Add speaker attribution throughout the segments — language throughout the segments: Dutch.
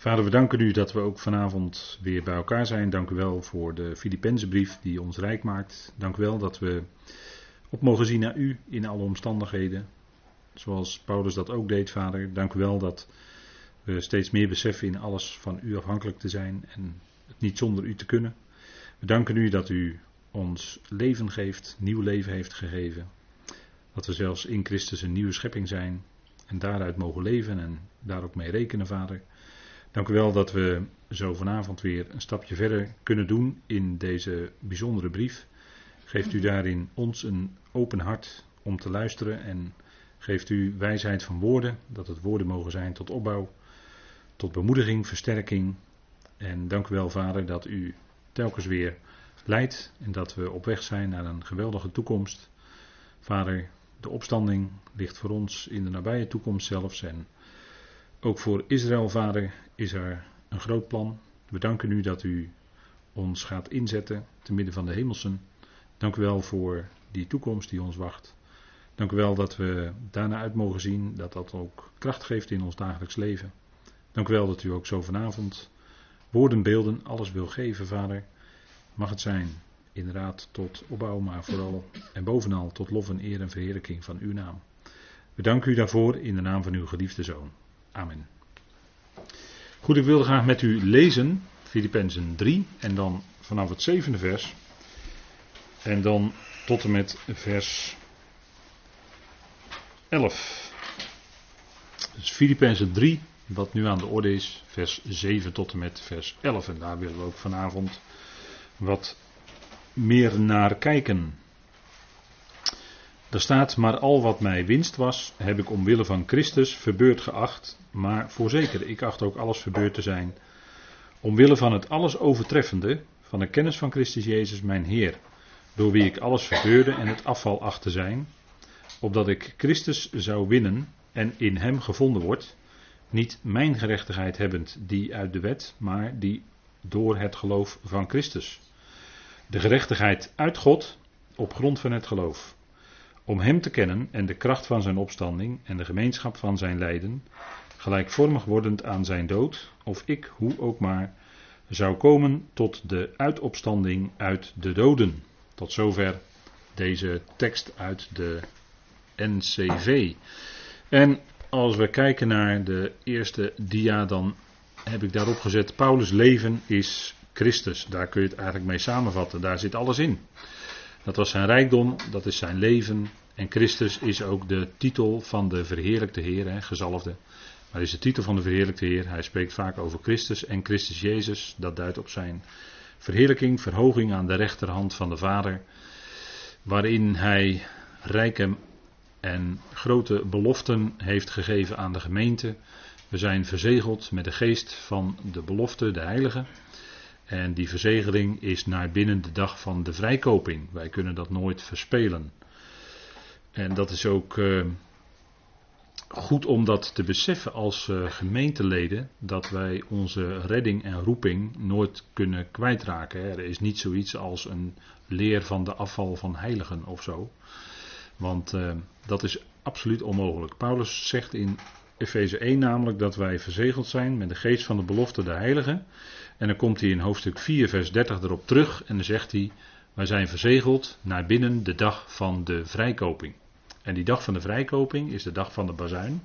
Speaker 1: Vader, we danken u dat we ook vanavond weer bij elkaar zijn. Dank u wel voor de Filippenzenbrief die ons rijk maakt. Dank u wel dat we op mogen zien naar u in alle omstandigheden. Zoals Paulus dat ook deed, Vader. Dank u wel dat we steeds meer beseffen in alles van u afhankelijk te zijn en het niet zonder u te kunnen. We danken u dat u ons leven geeft, nieuw leven heeft gegeven. Dat we zelfs in Christus een nieuwe schepping zijn en daaruit mogen leven en daar ook mee rekenen, Vader. Dank u wel dat we zo vanavond weer een stapje verder kunnen doen in deze bijzondere brief. Geeft u daarin ons een open hart om te luisteren en geeft u wijsheid van woorden, dat het woorden mogen zijn tot opbouw, tot bemoediging, versterking. En dank u wel, Vader, dat u telkens weer leidt en dat we op weg zijn naar een geweldige toekomst. Vader, de opstanding ligt voor ons in de nabije toekomst zelfs en ook voor Israël, Vader, is er een groot plan. We danken u dat u ons gaat inzetten te midden van de hemelsen. Dank u wel voor die toekomst die ons wacht. Dank u wel dat we daarna uit mogen zien dat dat ook kracht geeft in ons dagelijks leven. Dank u wel dat u ook zo vanavond woorden, beelden, alles wil geven, Vader. Mag het zijn, inderdaad, tot opbouw, maar vooral en bovenal tot lof en eer en verheerlijking van uw naam. We danken u daarvoor in de naam van uw geliefde Zoon. Amen. Goed, ik wilde graag met u lezen, Filippenzen 3, en dan vanaf het zevende vers. En dan tot en met vers 11. Dus Filippenzen 3, wat nu aan de orde is, vers 7 tot en met vers 11. En daar willen we ook vanavond wat meer naar kijken. Er staat, maar al wat mij winst was, heb ik omwille van Christus verbeurd geacht, maar voorzeker, ik acht ook alles verbeurd te zijn, omwille van het alles overtreffende, van de kennis van Christus Jezus mijn Heer, door wie ik alles verbeurde en het afval acht te zijn, opdat ik Christus zou winnen en in hem gevonden word, niet mijn gerechtigheid hebbend die uit de wet, maar die door het geloof van Christus. De gerechtigheid uit God op grond van het geloof om Hem te kennen en de kracht van Zijn opstanding en de gemeenschap van Zijn lijden, gelijkvormig wordend aan Zijn dood, of ik, hoe ook maar, zou komen tot de uitopstanding uit de doden. Tot zover deze tekst uit de NCV. En als we kijken naar de eerste dia, dan heb ik daarop gezet: Paulus' leven is Christus. Daar kun je het eigenlijk mee samenvatten. Daar zit alles in. Dat was zijn rijkdom, dat is zijn leven. En Christus is ook de titel van de verheerlijkte Heer, hè, gezalfde. Maar is de titel van de verheerlijkte Heer. Hij spreekt vaak over Christus en Christus Jezus. Dat duidt op zijn verheerlijking, verhoging aan de rechterhand van de Vader. Waarin hij rijke en grote beloften heeft gegeven aan de gemeente. We zijn verzegeld met de geest van de belofte, de heilige. En die verzegeling is naar binnen de dag van de vrijkoping. Wij kunnen dat nooit verspelen. En dat is ook uh, goed om dat te beseffen als uh, gemeenteleden, dat wij onze redding en roeping nooit kunnen kwijtraken. Er is niet zoiets als een leer van de afval van heiligen of zo. Want uh, dat is absoluut onmogelijk. Paulus zegt in Efeze 1 namelijk dat wij verzegeld zijn met de geest van de belofte de heiligen. En dan komt hij in hoofdstuk 4, vers 30 erop terug en dan zegt hij: Wij zijn verzegeld naar binnen de dag van de vrijkoping. En die dag van de vrijkoping is de dag van de bazuin.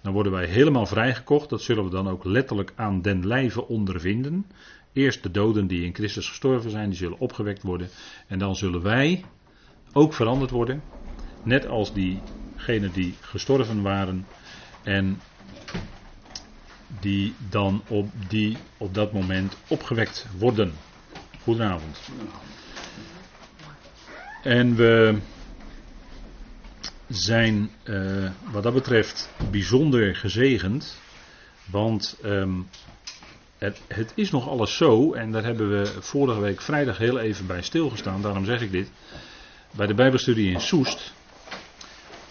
Speaker 1: Dan worden wij helemaal vrijgekocht. Dat zullen we dan ook letterlijk aan den lijve ondervinden. Eerst de doden die in Christus gestorven zijn, die zullen opgewekt worden. En dan zullen wij ook veranderd worden. Net als diegenen die gestorven waren. En die dan op, die op dat moment opgewekt worden. Goedenavond. En we zijn uh, wat dat betreft bijzonder gezegend. Want um, het, het, is nog alles zo, en daar hebben we vorige week vrijdag heel even bij stilgestaan, daarom zeg ik dit. Bij de Bijbelstudie in Soest.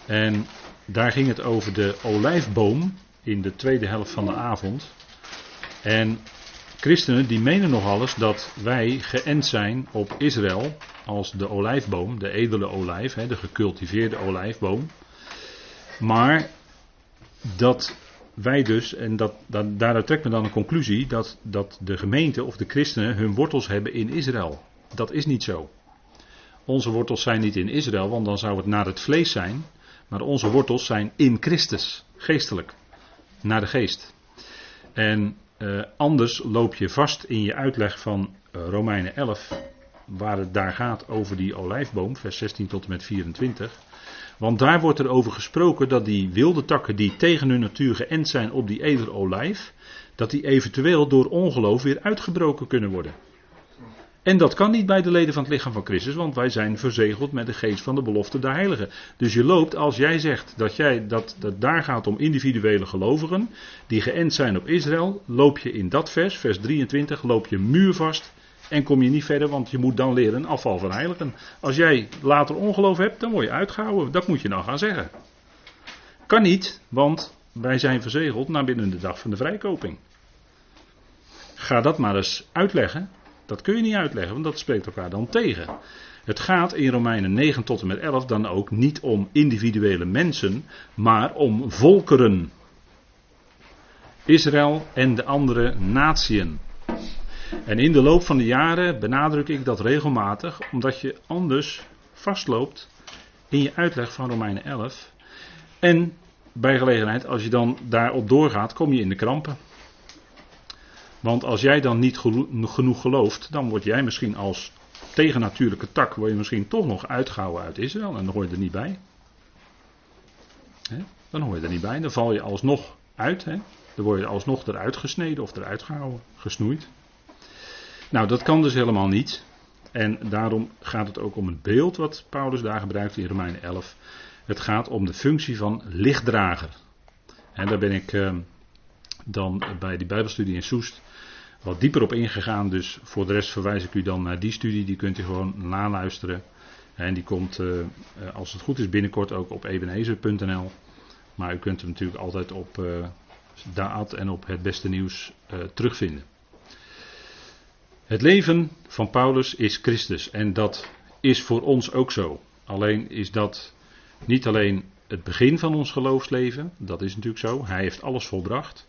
Speaker 1: En daar ging het over de olijfboom in de tweede helft van de avond. En christenen die menen nog alles dat wij geënt zijn op Israël als de olijfboom, de edele olijf, de gecultiveerde olijfboom. Maar dat wij dus, en dat, dat, daaruit trekt men dan een conclusie, dat, dat de gemeente of de christenen hun wortels hebben in Israël. Dat is niet zo. Onze wortels zijn niet in Israël, want dan zou het naar het vlees zijn. Maar onze wortels zijn in Christus, geestelijk, naar de geest. En uh, anders loop je vast in je uitleg van uh, Romeinen 11, waar het daar gaat over die olijfboom, vers 16 tot en met 24. Want daar wordt er over gesproken dat die wilde takken die tegen hun natuur geënt zijn op die edele olijf, dat die eventueel door ongeloof weer uitgebroken kunnen worden. En dat kan niet bij de leden van het lichaam van Christus, want wij zijn verzegeld met de geest van de belofte der heiligen. Dus je loopt, als jij zegt dat, jij, dat, dat daar gaat om individuele gelovigen, die geënt zijn op Israël, loop je in dat vers, vers 23, loop je muurvast en kom je niet verder, want je moet dan leren afval van heiligen. Als jij later ongeloof hebt, dan word je uitgehouden. Dat moet je nou gaan zeggen. Kan niet, want wij zijn verzegeld naar binnen de dag van de vrijkoping. Ga dat maar eens uitleggen. Dat kun je niet uitleggen, want dat spreekt elkaar dan tegen. Het gaat in Romeinen 9 tot en met 11 dan ook niet om individuele mensen, maar om volkeren. Israël en de andere natieën. En in de loop van de jaren benadruk ik dat regelmatig, omdat je anders vastloopt in je uitleg van Romeinen 11. En bij gelegenheid, als je dan daarop doorgaat, kom je in de krampen. Want als jij dan niet genoeg gelooft, dan word jij misschien als tegennatuurlijke tak, word je misschien toch nog uitgehouden uit Israël en dan hoor je er niet bij. Dan hoor je er niet bij, dan val je alsnog uit. Dan word je alsnog eruit gesneden of eruit gehouden, gesnoeid. Nou, dat kan dus helemaal niet. En daarom gaat het ook om het beeld wat Paulus daar gebruikt in Romeinen 11. Het gaat om de functie van lichtdrager. En daar ben ik uh, dan bij die Bijbelstudie in Soest wat dieper op ingegaan. Dus voor de rest verwijs ik u dan naar die studie. Die kunt u gewoon naluisteren. En die komt, uh, als het goed is, binnenkort ook op ebenezer.nl. Maar u kunt hem natuurlijk altijd op uh, Daad en op het beste nieuws terugvinden. Het leven van Paulus is Christus en dat is voor ons ook zo. Alleen is dat niet alleen het begin van ons geloofsleven, dat is natuurlijk zo, hij heeft alles volbracht.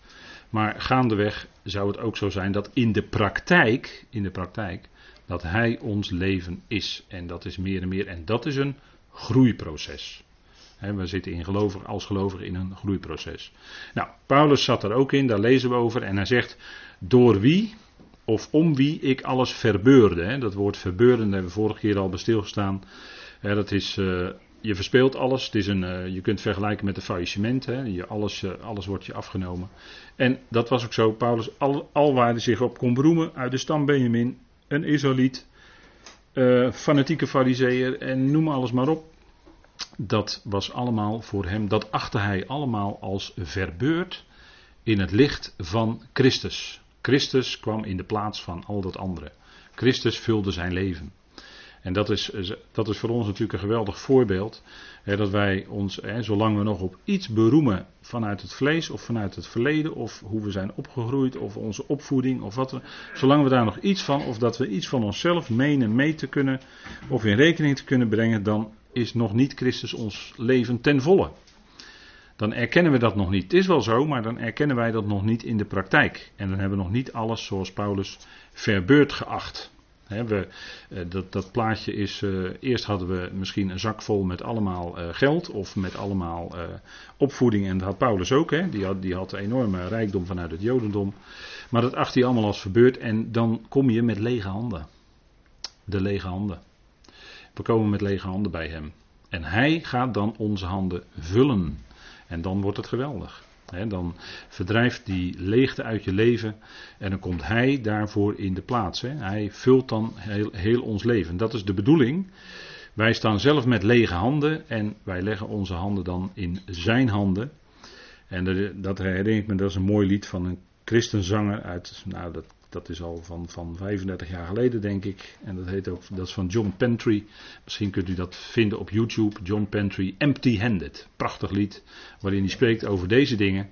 Speaker 1: Maar gaandeweg zou het ook zo zijn dat in de praktijk, in de praktijk, dat hij ons leven is. En dat is meer en meer. En dat is een groeiproces. we zitten in gelovig, als gelovigen in een groeiproces. Nou, Paulus zat er ook in, daar lezen we over. En hij zegt, door wie, of om wie ik alles verbeurde. Dat woord verbeurden hebben we vorige keer al bij stilgestaan. dat is, uh, je verspeelt alles. Het is een, uh, je kunt vergelijken met een faillissement. Hè. Je, alles, uh, alles wordt je afgenomen. En dat was ook zo. Paulus al, al waar hij zich op kon beroemen. Uit de stam Benjamin. Een Israëliet. fanatieke fariseer. En noem alles maar op. Dat was allemaal voor hem. Dat achtte hij allemaal als verbeurd. In het licht van Christus. Christus kwam in de plaats van al dat andere. Christus vulde zijn leven. En dat is, dat is voor ons natuurlijk een geweldig voorbeeld. Hè, dat wij ons, hè, zolang we nog op iets beroemen vanuit het vlees of vanuit het verleden, of hoe we zijn opgegroeid, of onze opvoeding, of wat we, zolang we daar nog iets van, of dat we iets van onszelf menen mee te kunnen, of in rekening te kunnen brengen, dan is nog niet Christus ons leven ten volle dan erkennen we dat nog niet. Het is wel zo, maar dan erkennen wij dat nog niet in de praktijk. En dan hebben we nog niet alles zoals Paulus verbeurd geacht. We, eh, dat, dat, plaatje is. Uh, eerst hadden we misschien een zak vol met allemaal uh, geld of met allemaal opvoeding. En dat had Paulus ook. Hè? Die, had, die had enorme rijkdom vanuit het Jodendom. Maar dat acht hij allemaal als verbeurd. En dan kom je met lege handen. De lege handen. We komen met lege handen bij hem. En hij gaat dan onze handen vullen. En dan wordt het geweldig. Dan verdrijft die leegte uit je leven en dan komt Hij daarvoor in de plaats. Hij vult dan heel, heel, ons leven. Dat is de bedoeling. Wij staan zelf met lege handen en wij leggen onze handen dan in Zijn handen. En dat herinner ik me, dat is een mooi lied van een christenzanger uit, nou dat dat is al van, van 35 jaar geleden, denk ik. En dat heet ook, dat is van John Pentry. Misschien kunt u dat vinden op YouTube. John Pentry, Empty Handed. Prachtig lied, waarin hij spreekt over deze dingen.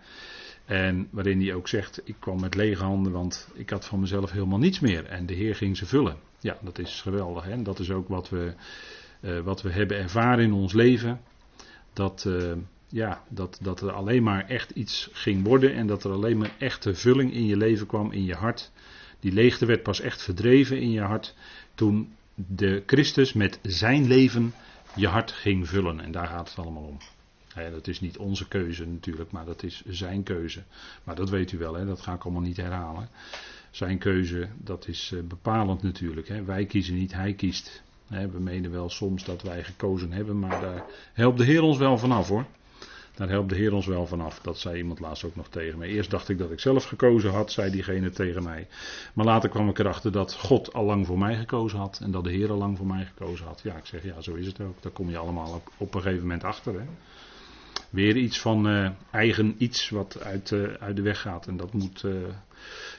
Speaker 1: En waarin hij ook zegt: Ik kwam met lege handen, want ik had van mezelf helemaal niets meer. En de Heer ging ze vullen. Ja, dat is geweldig. Hè? Dat is ook wat we, uh, wat we hebben ervaren in ons leven. Dat, uh, ja, dat, dat er alleen maar echt iets ging worden en dat er alleen maar echte vulling in je leven kwam, in je hart. Die leegte werd pas echt verdreven in je hart toen de Christus met zijn leven je hart ging vullen. En daar gaat het allemaal om. dat is niet onze keuze natuurlijk, maar dat is zijn keuze. Maar dat weet u wel, hè? dat ga ik allemaal niet herhalen. Zijn keuze, dat is eh, bepalend natuurlijk. Hè? Wij kiezen niet, hij kiest. We menen wel soms dat wij gekozen hebben, maar daar helpt de Heer ons wel vanaf hoor. Daar helpt de Heer ons wel vanaf. Dat zei iemand laatst ook nog tegen mij. Eerst dacht ik dat ik zelf gekozen had, zei diegene tegen mij. Maar later kwam ik erachter dat God al lang voor mij gekozen had. En dat de Heer al lang voor mij gekozen had. Ja, ik zeg ja, zo is het ook. Daar kom je allemaal op, een gegeven moment achter. Hè. Weer iets van uh, eigen iets wat uit, uh, uit de weg gaat. En dat moet. Uh,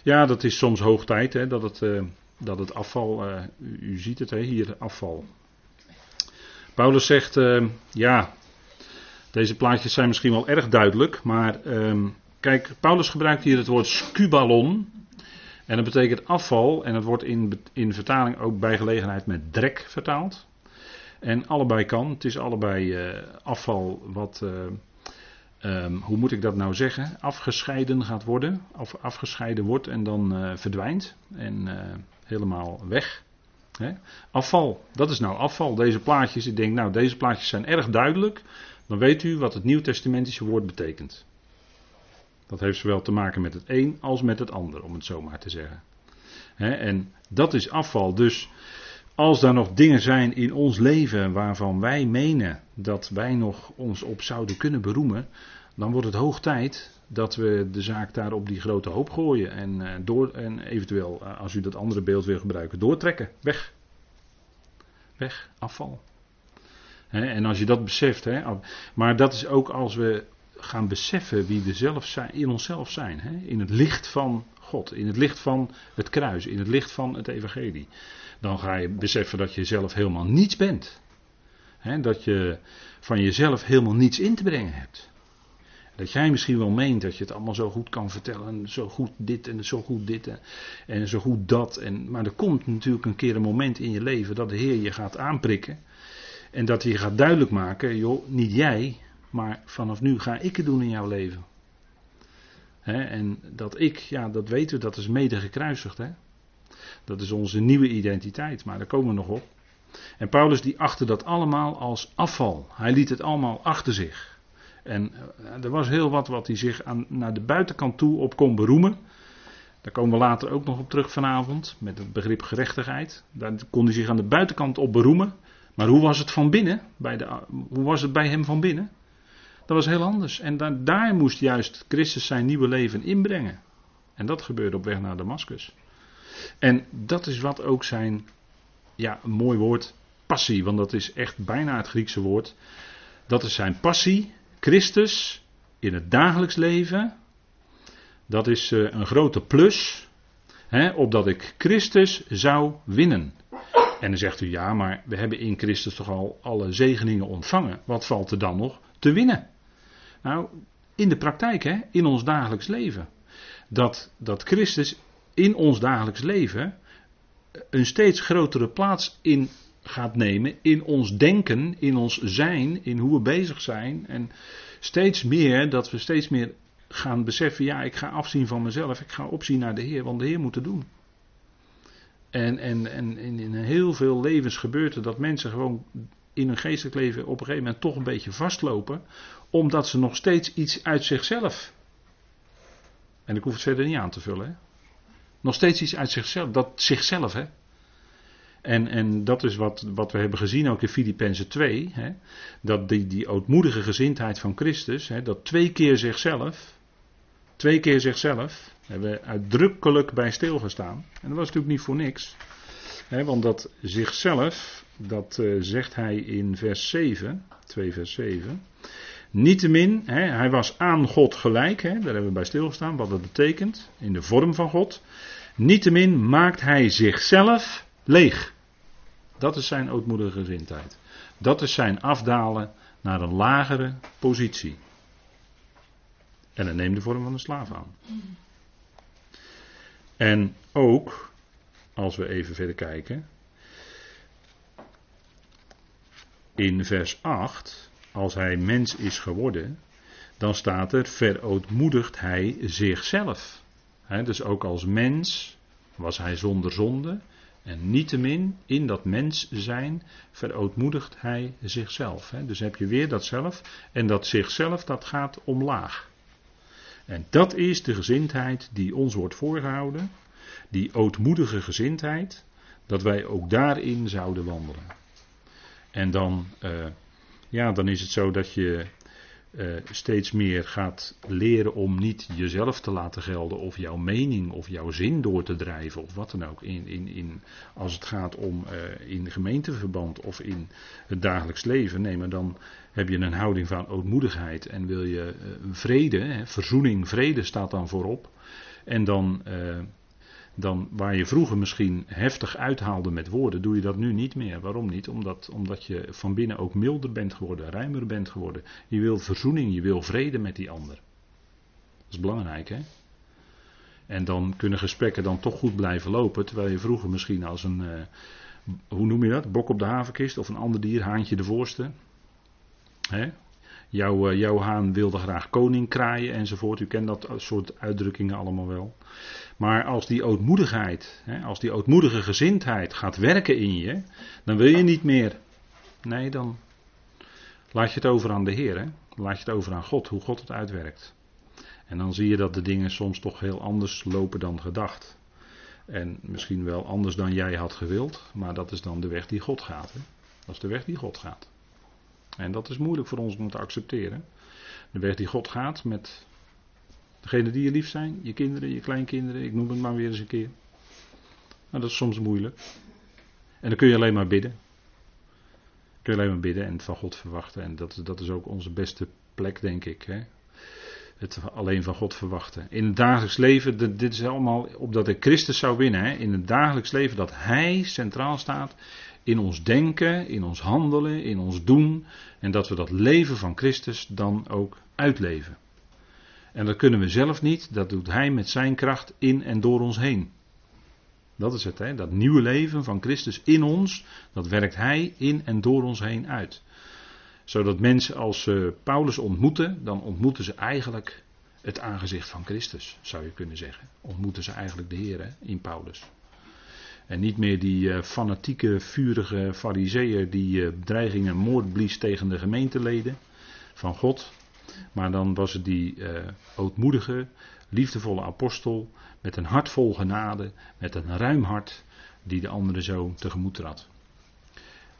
Speaker 1: ja, dat is soms hoog tijd hè, dat, het, dat het afval. U, u, ziet het hè, hier, afval. Paulus zegt, ja, deze plaatjes zijn misschien wel erg duidelijk, maar um, kijk, Paulus gebruikt hier het woord scubalon. En dat betekent afval en het wordt in, in vertaling ook bij gelegenheid met drek vertaald. En allebei kan, het is allebei uh, afval wat, uh, um, hoe moet ik dat nou zeggen, afgescheiden gaat worden, of afgescheiden wordt en dan uh, verdwijnt en helemaal weg. Afval, dat is nou afval. Deze plaatjes, ik denk nou deze plaatjes zijn erg duidelijk dan weet u wat het Nieuw-testamentische woord betekent. Dat heeft zowel te maken met het een als met het ander, om het zo maar te zeggen. en dat is afval. Dus als er nog dingen zijn in ons leven waarvan wij menen dat wij nog ons op zouden kunnen beroemen, dan wordt het hoog tijd dat we de zaak daar op die grote hoop gooien en, eh, door, en eventueel, eh, als u dat andere beeld wil gebruiken, doortrekken. Weg. Weg, afval en als je dat beseft, maar dat is ook als we gaan beseffen wie we zelf zijn, in onszelf zijn. in het licht van God, in het licht van het kruis, in het licht van het evangelie. Dan ga je beseffen dat je zelf helemaal niets bent. dat je van jezelf helemaal niets in te brengen hebt. Dat jij misschien wel meent dat je het allemaal zo goed kan vertellen. Zo goed dit en zo goed dit en, en zo goed dat. En, maar er komt natuurlijk een keer een moment in je leven dat de Heer je gaat aanprikken. En dat hij gaat duidelijk maken, joh, niet jij, maar vanaf nu ga ik het doen in jouw leven. en dat ik, ja, dat weten we, dat is mede gekruisigd. Hè? Dat is onze nieuwe identiteit, maar daar komen we nog op. En Paulus die achtte dat allemaal als afval. Hij liet het allemaal achter zich. En eh, er was heel wat wat hij zich aan, naar de buitenkant toe op kon beroemen. Daar komen we later ook nog op terug vanavond, met het begrip gerechtigheid. Daar kon hij zich aan de buitenkant op beroemen. Maar hoe was het van binnen? Bij de, hoe was het bij hem van binnen? Dat was heel anders. En daar, daar moest juist Christus zijn nieuwe leven inbrengen. En dat gebeurde op weg naar Damascus. En dat is wat ook zijn, ja, mooi woord, passie. Want dat is echt bijna het Griekse woord. Dat is zijn passie, Christus, in het dagelijks leven. Dat is uh, een grote plus. Hè, opdat ik Christus zou winnen. En dan zegt u ja, maar we hebben in Christus toch al alle zegeningen ontvangen. Wat valt er dan nog te winnen? Nou, in de praktijk, hè, in ons dagelijks leven. Dat, dat Christus in ons dagelijks leven een steeds grotere plaats in gaat nemen in ons denken, in ons zijn, in hoe we bezig zijn. En steeds meer, dat we steeds meer gaan beseffen, ja, ik ga afzien van mezelf, ik ga opzien naar de Heer, want de Heer moet het doen. En, en, en in heel veel levens gebeurt er dat mensen gewoon in hun geestelijk leven op een gegeven moment toch een beetje vastlopen, omdat ze nog steeds iets uit zichzelf. En ik hoef het verder niet aan te vullen. Hè? Nog steeds iets uit zichzelf, dat zichzelf, hè. En, en dat is wat, wat we hebben gezien ook in Filippenzen 2. Hè? Dat die, die ootmoedige gezindheid van Christus, hè, dat twee keer zichzelf, twee keer zichzelf, hebben we uitdrukkelijk bij stilgestaan. En dat was natuurlijk niet voor niks. Hè, want dat zichzelf, dat uh, zegt hij in vers 7, 2 vers 7. Niettemin, hè, hij was aan God gelijk, hè, daar hebben we bij stilgestaan, wat dat betekent, in de vorm van God. Niettemin maakt hij zichzelf leeg. Dat is zijn ootmoedige gezindheid. Dat is zijn afdalen naar een lagere positie. En hij neemt de vorm van een slaaf aan. En ook, als we even verder kijken, in vers 8, als hij mens is geworden, dan staat er, verootmoedigt hij zichzelf. dus ook als mens was hij zonder zonde. En niettemin, in dat mens zijn, verootmoedigt hij zichzelf. dus heb je weer dat zelf. En dat zichzelf, dat gaat omlaag. En dat is de gezindheid die ons wordt voorgehouden. Die ootmoedige gezindheid. Dat wij ook daarin zouden wandelen. En dan, uh, ja, dan is het zo dat je uh, steeds meer gaat leren om niet jezelf te laten gelden of jouw mening of jouw zin door te drijven of wat dan ook. In, in, in, als het gaat om uh, in gemeenteverband of in het dagelijks leven. Nee, maar dan heb je een houding van ootmoedigheid en wil je uh, vrede, hè, verzoening, vrede staat dan voorop. En dan dan waar je vroeger misschien heftig uithaalde met woorden, doe je dat nu niet meer. Waarom niet? Omdat, omdat je van binnen ook milder bent geworden, ruimer bent geworden. Je wil verzoening, je wil vrede met die ander. Dat is belangrijk, hè? En dan kunnen gesprekken dan toch goed blijven lopen, terwijl je vroeger misschien als een, uh, hoe noem je dat, bok op de havenkist of een ander dier, haantje de voorste. Hè? Jouw, uh, jouw haan wilde graag koning kraaien enzovoort. U kent dat soort uitdrukkingen allemaal wel. Maar als die ootmoedigheid, als die ootmoedige gezindheid gaat werken in je, dan wil je niet meer. Nee, dan laat je het over aan de Heer. Hè? Laat je het over aan God, hoe God het uitwerkt. En dan zie je dat de dingen soms toch heel anders lopen dan gedacht. En misschien wel anders dan jij had gewild, maar dat is dan de weg die God gaat. Hè? Dat is de weg die God gaat. En dat is moeilijk voor ons om te accepteren. De weg die God gaat met Degene die je lief zijn, je kinderen, je kleinkinderen, ik noem het maar weer eens een keer. Maar dat is soms moeilijk. En dan kun je alleen maar bidden. Kun je alleen maar bidden en van God verwachten. En dat, dat is ook onze beste plek, denk ik. Hè? Het alleen van God verwachten. In het dagelijks leven, dit is allemaal opdat ik Christus zou winnen. Hè? In het dagelijks leven dat Hij centraal staat. In ons denken, in ons handelen, in ons doen. En dat we dat leven van Christus dan ook uitleven. En dat kunnen we zelf niet, dat doet Hij met Zijn kracht in en door ons heen. Dat is het, hè? dat nieuwe leven van Christus in ons, dat werkt Hij in en door ons heen uit. Zodat mensen als uh, Paulus ontmoeten, dan ontmoeten ze eigenlijk het aangezicht van Christus, zou je kunnen zeggen. Ontmoeten ze eigenlijk de Heer in Paulus. En niet meer die uh, fanatieke, vurige fariseeën die uh, dreigingen moord blies tegen de gemeenteleden van God. Maar dan was het die uh, ootmoedige, liefdevolle apostel met een hart vol genade, met een ruim hart, die de anderen zo tegemoet trad.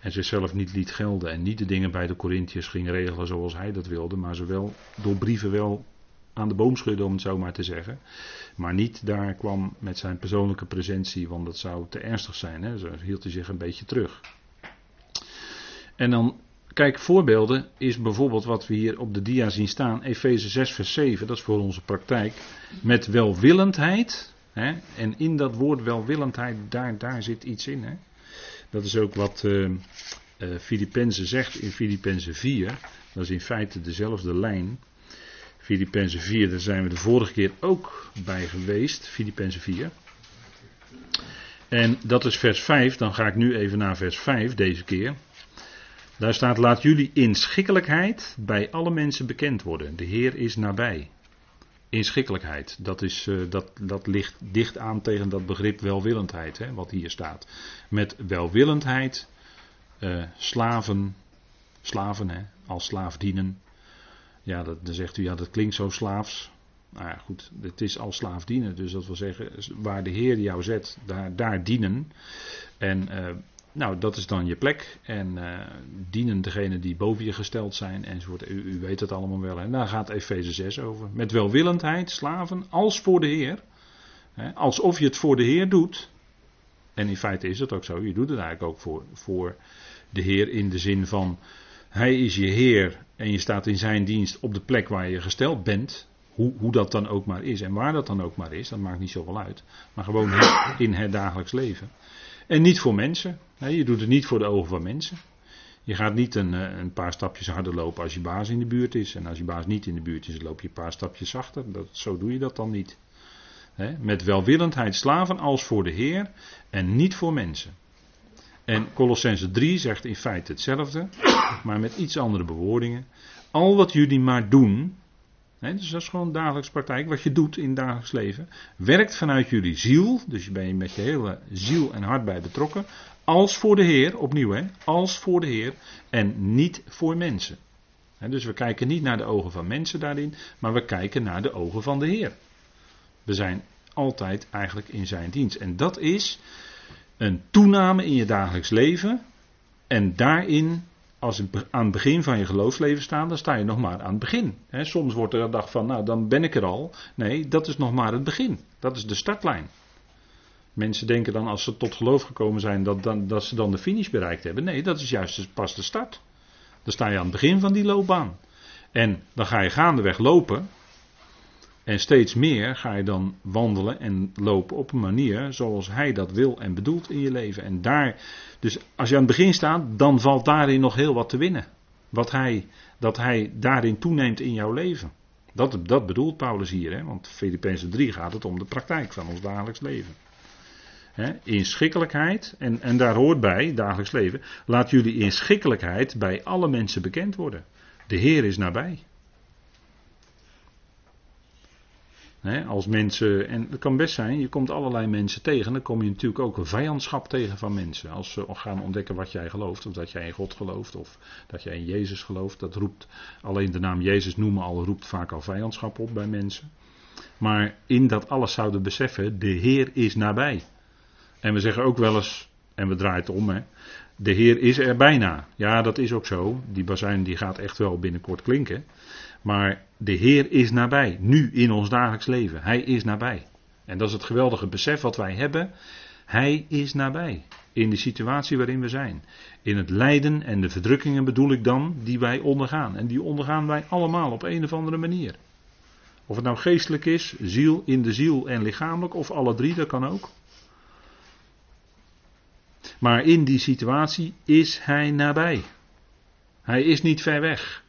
Speaker 1: En zichzelf niet liet gelden en niet de dingen bij de Corinthiërs ging regelen zoals hij dat wilde, maar ze wel door brieven wel aan de boom schudden, om het zo maar te zeggen. Maar niet daar kwam met zijn persoonlijke presentie, want dat zou te ernstig zijn. Hè? Zo hield hij zich een beetje terug. En dan Kijk, voorbeelden is bijvoorbeeld wat we hier op de dia zien staan, Efeze 6, vers 7, dat is voor onze praktijk, met welwillendheid. Hè, en in dat woord welwillendheid, daar, daar zit iets in. Hè. Dat is ook wat uh, zegt in Filippenzen 4. Dat is in feite dezelfde lijn. Filippenzen 4, daar zijn we de vorige keer ook bij geweest. Filippenzen 4. En dat is vers 5, dan ga ik nu even naar vers 5 deze keer. Daar staat: Laat jullie inschikkelijkheid bij alle mensen bekend worden. De Heer is nabij. Inschikkelijkheid, dat, is, uh, dat, dat ligt dicht aan tegen dat begrip welwillendheid, hè, wat hier staat. Met welwillendheid, uh, slaven, slaven hè, als slaaf dienen. Ja, dat, dan zegt u, ja, dat klinkt zo slaafs. Nou ja, goed, het is als slaaf dienen. Dus dat wil zeggen, waar de Heer jou zet, daar, daar dienen. En uh, nou, dat is dan je plek. En uh, dienen degene die boven je gesteld zijn enzovoort. U, u weet het allemaal wel. En daar gaat Efeze 6 over. Met welwillendheid, slaven, als voor de Heer. Hè, alsof je het voor de Heer doet. En in feite is het ook zo. Je doet het eigenlijk ook voor, voor de Heer in de zin van. Hij is je Heer en je staat in zijn dienst op de plek waar je gesteld bent. Hoe, hoe dat dan ook maar is en waar dat dan ook maar is, dat maakt niet zoveel uit. Maar gewoon in het dagelijks leven. En niet voor mensen. Je doet het niet voor de ogen van mensen. Je gaat niet een, eh, een, paar stapjes harder lopen als je baas in de buurt is. En als je baas niet in de buurt is, loop je een paar stapjes zachter. Dat, zo doe je dat dan niet. met welwillendheid slaven als voor de Heer en niet voor mensen. En Colossense 3 zegt in feite hetzelfde, maar met iets andere bewoordingen. Al wat jullie maar doen, dus dat is gewoon dagelijks praktijk, wat je doet in het dagelijks leven, werkt vanuit jullie ziel, dus je bent met je hele ziel en hart bij betrokken, als voor de Heer, opnieuw hè, als voor de Heer en niet voor mensen. dus we kijken niet naar de ogen van mensen daarin, maar we kijken naar de ogen van de Heer. We zijn altijd eigenlijk in zijn dienst. En dat is een toename in je dagelijks leven. En daarin, als je aan het begin van je geloofsleven staat, dan sta je nog maar aan het begin. soms wordt er gedacht van, nou dan ben ik er al. Nee, dat is nog maar het begin. Dat is de startlijn. Mensen denken dan als ze tot geloof gekomen zijn dat, dan, dat ze dan de finish bereikt hebben. Nee, dat is juist pas de start. Dan sta je aan het begin van die loopbaan. En dan ga je gaandeweg lopen. En steeds meer ga je dan wandelen en lopen op een manier zoals hij dat wil en bedoelt in je leven. En daar, dus als je aan het begin staat, dan valt daarin nog heel wat te winnen. Wat hij, dat hij daarin toeneemt in jouw leven. Dat, dat bedoelt Paulus hier, hè? want Filippenzen 3 gaat het om de praktijk van ons dagelijks leven. He, inschikkelijkheid, en, en daar hoort bij, dagelijks leven, laat jullie inschikkelijkheid bij alle mensen bekend worden. De Heer is nabij. Als mensen, en het kan best zijn, je komt allerlei mensen tegen, dan kom je natuurlijk ook een vijandschap tegen van mensen. Als ze gaan ontdekken wat jij gelooft, of dat jij in God gelooft, of dat jij in Jezus gelooft, dat roept, alleen de naam Jezus noemen al, roept vaak al vijandschap op bij mensen. Maar in dat alles zouden beseffen, de Heer is nabij. En we zeggen ook wel eens, en we draaien het om, hè, de Heer is er bijna. Ja, dat is ook zo. Die bazuin die gaat echt wel binnenkort klinken. Maar de Heer is nabij, nu in ons dagelijks leven. Hij is nabij. En dat is het geweldige besef wat wij hebben. Hij is nabij. In de situatie waarin we zijn. In het lijden en de verdrukkingen bedoel ik dan, die wij ondergaan. En die ondergaan wij allemaal op een of andere manier. Of het nou geestelijk is, ziel in de ziel en lichamelijk, of alle drie, dat kan ook. Maar in die situatie is hij nabij. Hij is niet ver weg.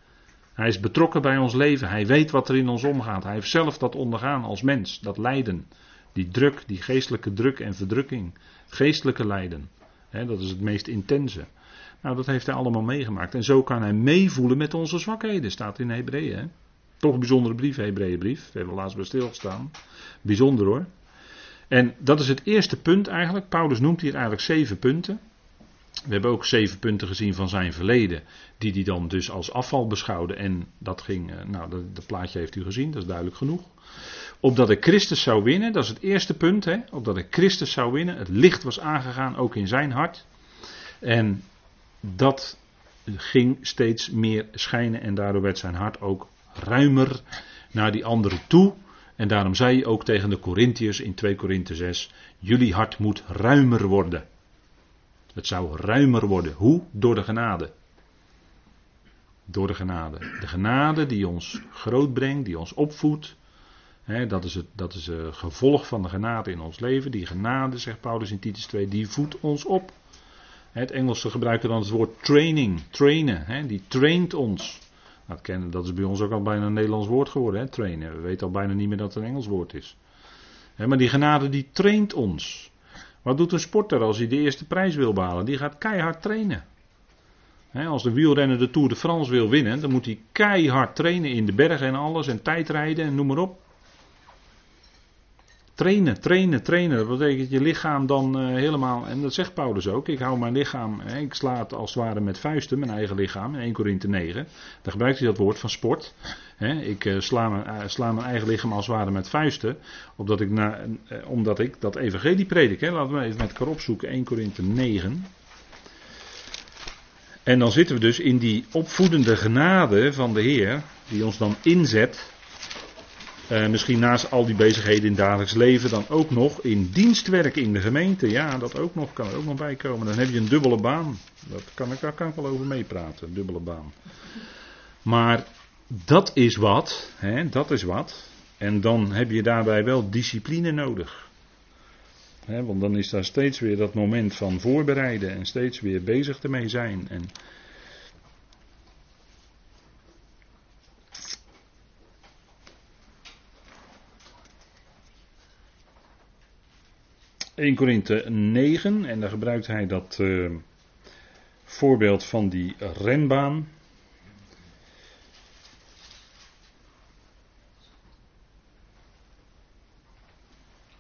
Speaker 1: Hij is betrokken bij ons leven. Hij weet wat er in ons omgaat. Hij heeft zelf dat ondergaan als mens. Dat lijden. Die druk, die geestelijke druk en verdrukking. Geestelijke lijden. dat is het meest intense. Nou, dat heeft hij allemaal meegemaakt. En zo kan hij meevoelen met onze zwakheden. Staat in Hebreeën. Toch een bijzondere brief, Hebreeënbrief. We hebben laatst bij stilgestaan. Bijzonder hoor. En dat is het eerste punt eigenlijk. Paulus noemt hier eigenlijk zeven punten. We hebben ook zeven punten gezien van zijn verleden, die hij dan dus als afval beschouwde. En dat ging, eh, nou, dat, plaatje heeft u gezien, dat is duidelijk genoeg. Opdat ik Christus zou winnen, dat is het eerste punt, hè, opdat ik Christus zou winnen. Het licht was aangegaan, ook in zijn hart. En dat ging steeds meer schijnen en daardoor werd zijn hart ook ruimer naar die anderen toe. En daarom zei hij ook tegen de Corinthiërs in 2 Korinthe 6: Jullie hart moet ruimer worden. Het zou ruimer worden. Hoe? Door de genade. Door de genade. De genade die ons groot brengt, die ons opvoedt. dat is, het, dat is het gevolg van de genade in ons leven. Die genade, zegt Paulus in Titus 2, die voedt ons op. Het Engelse gebruiken dan het woord training, trainen. die traint ons. Kennen, dat is bij ons ook al bijna een Nederlands woord geworden, trainen. We weten al bijna niet meer dat het een Engels woord is. maar die genade die traint ons. Wat doet een sporter als hij de eerste prijs wil behalen? Die gaat keihard trainen. als de wielrenner de Tour de France wil winnen, dan moet hij keihard trainen in de bergen en alles en tijdrijden en noem maar op. Trainen, trainen, trainen. Dat betekent je lichaam dan uh, helemaal. En dat zegt Paulus ook. Ik hou mijn lichaam. Ik sla het als het ware met vuisten, mijn eigen lichaam. In 1 Korinthe 9. Daar gebruikt hij dat woord van sport. Ik uh, sla, mijn, uh, sla, mijn, eigen lichaam als het ware met vuisten. Omdat ik, na, omdat ik dat evangelie predik. Laten we even met elkaar opzoeken. 1 Korinthe 9. En dan zitten we dus in die opvoedende genade van de Heer. Die ons dan inzet uh, misschien naast al die bezigheden in het dagelijks leven dan ook nog in dienstwerk in de gemeente. Ja, dat ook nog, kan er ook nog bij komen. Dan heb je een dubbele baan. Dat kan, daar kan ik wel over meepraten, dubbele baan. Maar dat is wat, hè, dat is wat. En dan heb je daarbij wel discipline nodig. Hè, want dan is daar steeds weer dat moment van voorbereiden en steeds weer bezig ermee zijn. En 1 Korinthe 9 en daar gebruikt hij dat uh, voorbeeld van die renbaan.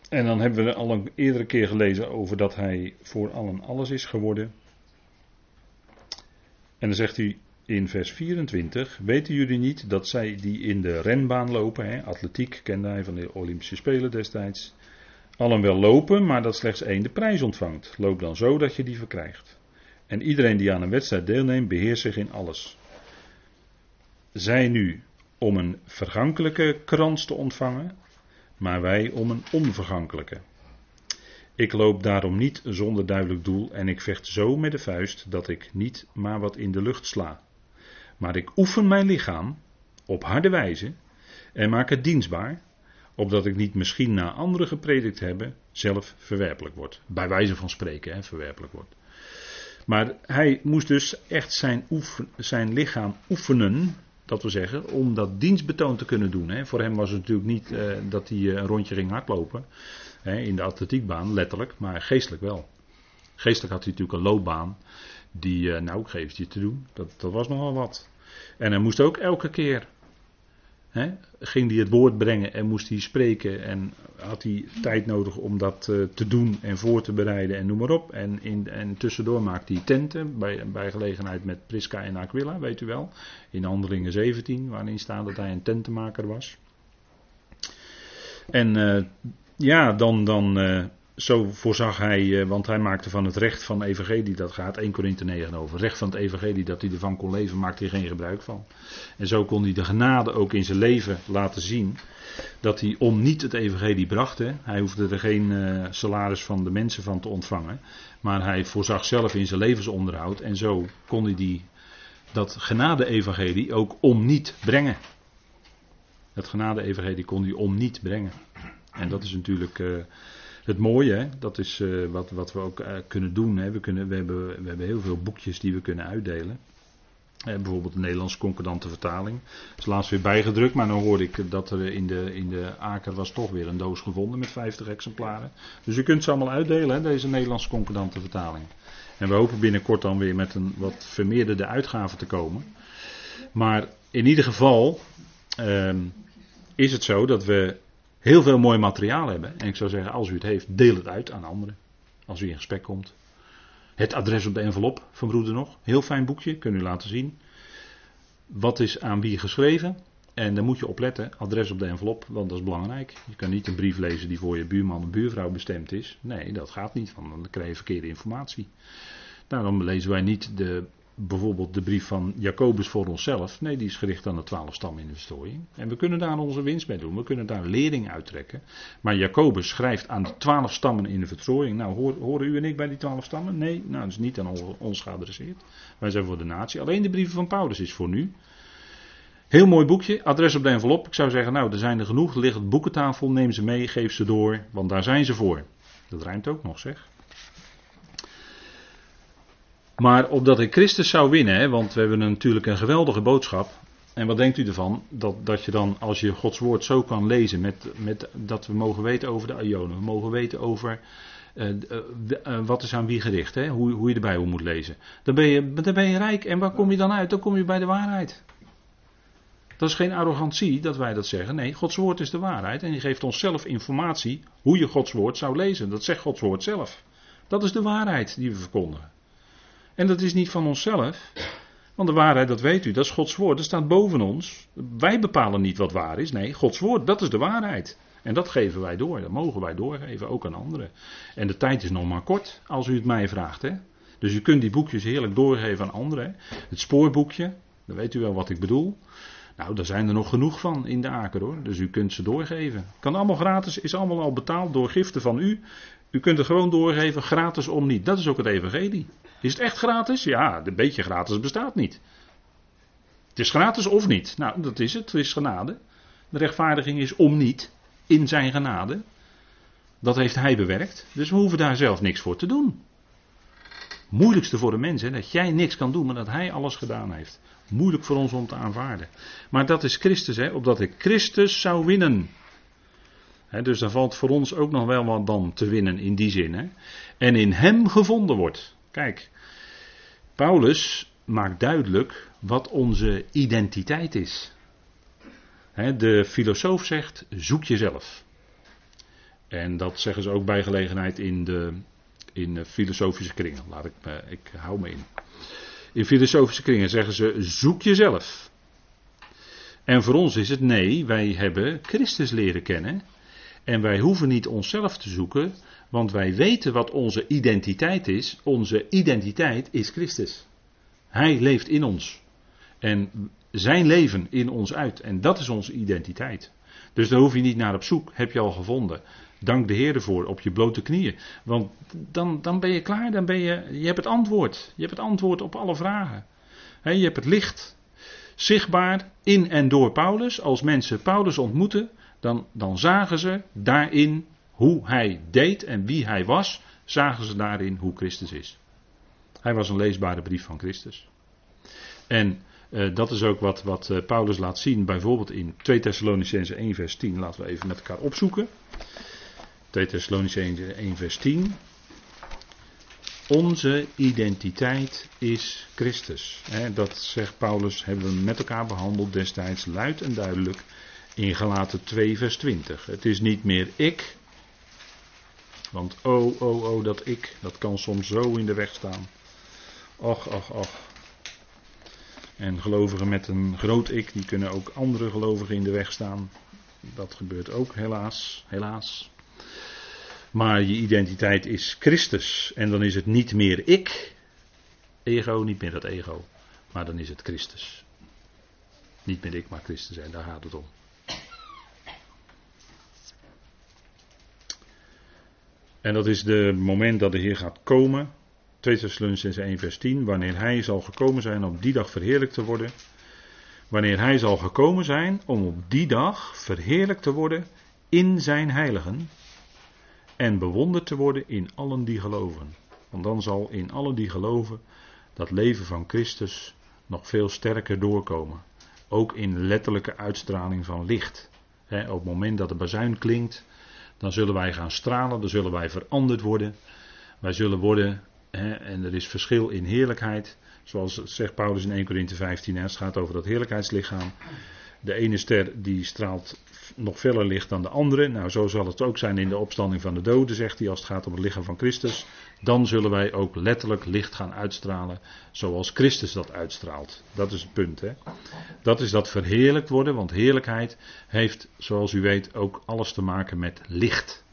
Speaker 1: En dan hebben we al een eerdere keer gelezen over dat hij voor allen alles is geworden. En dan zegt hij in vers 24: Weten jullie niet dat zij die in de renbaan lopen, hè, atletiek kende hij van de Olympische Spelen destijds, allen wel lopen, maar dat slechts één de prijs ontvangt? Loop dan zo dat je die verkrijgt. En iedereen die aan een wedstrijd deelneemt, beheerst zich in alles. Zij nu om een vergankelijke krans te ontvangen, maar wij om een onvergankelijke. Ik loop daarom niet zonder duidelijk doel en ik vecht zo met de vuist dat ik niet maar wat in de lucht sla. Maar ik oefen mijn lichaam op harde wijze en maak het dienstbaar, opdat ik niet misschien na anderen gepredikt hebben, zelf verwerpelijk word. Bij wijze van spreken, hè, verwerpelijk wordt. Maar hij moest dus echt zijn, zijn lichaam oefenen dat we zeggen, om dat dienstbetoon te kunnen doen. Hè. Voor hem was het natuurlijk niet uh, dat hij eh, een rondje ging hardlopen hè, in de atletiekbaan, letterlijk, maar geestelijk wel. Geestelijk had hij natuurlijk een loopbaan die, uh, nou ik je te doen, dat, dat was nogal wat. En hij moest ook elke keer Ging hij het woord brengen en moest hij spreken en had hij tijd nodig om dat uh, te doen en voor te bereiden en noem maar op. En, in, en tussendoor maakte hij tenten bij, bij gelegenheid met Prisca en Aquila, weet u wel. In Handelingen 17, waarin staat dat hij een tentenmaker was. En uh, ja, dan, dan uh, zo voorzag hij, eh, want hij maakte van het recht van evangelie, dat gaat 1 Korinthe 9 over, recht van het evangelie dat hij ervan kon leven, maakte hij geen gebruik van. En zo kon hij de genade ook in zijn leven laten zien, dat hij om niet het evangelie bracht, hè, hij hoefde er geen uh, salaris van de mensen van te ontvangen, maar hij voorzag zelf in zijn levensonderhoud en zo kon hij die, dat genade-evangelie ook om niet brengen. Het genade-evangelie kon hij om niet brengen. En dat is natuurlijk... Uh, het mooie, hè, dat is uh, wat, wat we ook uh, kunnen doen. Hè. We, kunnen, we, hebben, we hebben heel veel boekjes die we kunnen uitdelen. Eh, bijvoorbeeld de Nederlandse concordante vertaling. Dat is laatst weer bijgedrukt, maar dan hoorde ik dat er in de, in de Aker was toch weer een doos gevonden met 50 exemplaren. Dus u kunt ze allemaal uitdelen, hè, deze Nederlandse concordante vertaling. En we hopen binnenkort dan weer met een wat vermeerderde uitgave te komen. Maar in ieder geval ehm, is het zo dat we heel veel mooi materiaal hebben. En ik zou zeggen, als u het heeft, deel het uit aan anderen. Als u in gesprek komt. Het adres op de envelop van broeder nog. Heel fijn boekje, kunnen u laten zien. Wat is aan wie geschreven? En daar moet je op letten, adres op de envelop, want dat is belangrijk. Je kan niet een brief lezen die voor je buurman of buurvrouw bestemd is. Nee, dat gaat niet, want dan krijg je verkeerde informatie. Daarom lezen wij niet de bijvoorbeeld de brief van Jacobus voor onszelf. Nee, die is gericht aan de twaalf stammen in de verstrooiing. En we kunnen daar onze winst mee doen. We kunnen daar lering uittrekken. Maar Jacobus schrijft aan de twaalf stammen in de verstrooiing. Nou, horen u en ik bij die twaalf stammen? Nee, nou, dat is niet aan ons geadresseerd. Wij zijn voor de natie. Alleen de brieven van Paulus is voor nu. Heel mooi boekje, adres op de envelop. Ik zou zeggen, nou, er zijn er genoeg. Ligt op boekentafel, neem ze mee, geef ze door, want daar zijn ze voor. Dat rijmt ook nog, zeg. Maar opdat ik Christus zou winnen, hè, want we hebben natuurlijk een geweldige boodschap. En wat denkt u ervan? Dat, dat je dan, als je Gods woord zo kan lezen, met, met, dat we mogen weten over de Ionen, we mogen weten over uh, uh, wat is aan wie gericht, hè? Hoe, hoe je de Bijbel moet lezen. Dan ben, je, dan ben je rijk. En waar kom je dan uit? Dan kom je bij de waarheid. Dat is geen arrogantie dat wij dat zeggen. Nee, Gods woord is de waarheid. En die geeft ons zelf informatie hoe je Gods woord zou lezen. Dat zegt Gods woord zelf. Dat is de waarheid die we verkondigen. En dat is niet van onszelf. Want de waarheid, dat weet u, dat is Gods woord. Dat staat boven ons. Wij bepalen niet wat waar is. Nee, Gods woord, dat is de waarheid. En dat geven wij door. Dat mogen wij doorgeven, ook aan anderen. En de tijd is nog maar kort, als u het mij vraagt. Hè? Dus u kunt die boekjes heerlijk doorgeven aan anderen. Het spoorboekje, dan weet u wel wat ik bedoel. Nou, daar zijn er nog genoeg van in de aker hoor. Dus u kunt ze doorgeven. Kan allemaal gratis, is allemaal al betaald door giften van u. U kunt het gewoon doorgeven, gratis om niet. Dat is ook het evangelie. Is het echt gratis? Ja, een beetje gratis bestaat niet. Het is gratis of niet? Nou, dat is het. Het is genade. De rechtvaardiging is om niet. In zijn genade. Dat heeft hij bewerkt. Dus we hoeven daar zelf niks voor te doen. Moeilijkste voor de mens, hè, dat jij niks kan doen, maar dat hij alles gedaan heeft. Moeilijk voor ons om te aanvaarden. Maar dat is Christus, hè, opdat ik Christus zou winnen. Dus daar valt voor ons ook nog wel wat dan te winnen in die zin. En in hem gevonden wordt. Kijk, Paulus maakt duidelijk wat onze identiteit is. de filosoof zegt: zoek jezelf. En dat zeggen ze ook bij gelegenheid in de in filosofische kringen. Laat ik, me, ik hou me in. In filosofische kringen zeggen ze: zoek jezelf. En voor ons is het nee, wij hebben Christus leren kennen. En wij hoeven niet onszelf te zoeken, want wij weten wat onze identiteit is. Onze identiteit is Christus. Hij leeft in ons. En zijn leven in ons uit. En dat is onze identiteit. Dus daar hoef je niet naar op zoek, heb je al gevonden. Dank de Heer ervoor op je blote knieën. Want dan, dan ben je klaar, dan ben je, je hebt het antwoord. Je hebt het antwoord op alle vragen. je hebt het licht zichtbaar in en door Paulus. Als mensen Paulus ontmoeten, dan, dan zagen ze daarin hoe hij deed en wie hij was, zagen ze daarin hoe Christus is. Hij was een leesbare brief van Christus. En uh, dat is ook wat, wat uh, Paulus laat zien, bijvoorbeeld in 2 Thessalonicense 1 vers 10. Laten we even met elkaar opzoeken. 2 Thessalonicense 1 vers 10. Onze identiteit is Christus. dat zegt Paulus, hebben we met elkaar behandeld destijds luid en duidelijk in Galaten 2 vers 20. Het is niet meer ik, want oh, oh, oh, dat ik, dat kan soms zo in de weg staan. Och, och, och. En gelovigen met een groot ik, die kunnen ook andere gelovigen in de weg staan. Dat gebeurt ook helaas, helaas. Maar je identiteit is Christus. En dan is het niet meer ik. Ego, niet meer dat ego. Maar dan is het Christus. Niet meer ik, maar Christus. En daar gaat het om. En dat is het moment dat de Heer gaat komen. 2 Thessalonians 1 vers 10. Wanneer Hij zal gekomen zijn om die dag verheerlijkt te worden. Wanneer Hij zal gekomen zijn om op die dag verheerlijkt te worden in zijn heiligen en bewonderd te worden in allen die geloven. Want dan zal in allen die geloven dat leven van Christus nog veel sterker doorkomen. Ook in letterlijke uitstraling van licht. op het moment dat de bazuin klinkt, dan zullen wij gaan stralen, dan zullen wij veranderd worden. Wij zullen worden, en er is verschil in heerlijkheid, zoals zegt Paulus in 1 Corinthië 15, het gaat over dat heerlijkheidslichaam. De ene ster die straalt nog feller licht dan de andere. Nou, zo zal het ook zijn in de opstanding van de doden, zegt hij, als het gaat om het lichaam van Christus. Dan zullen wij ook letterlijk licht gaan uitstralen, zoals Christus dat uitstraalt. Dat is het punt, hè. Dat is dat verheerlijkt worden, want heerlijkheid heeft, zoals u weet, ook alles te maken met licht.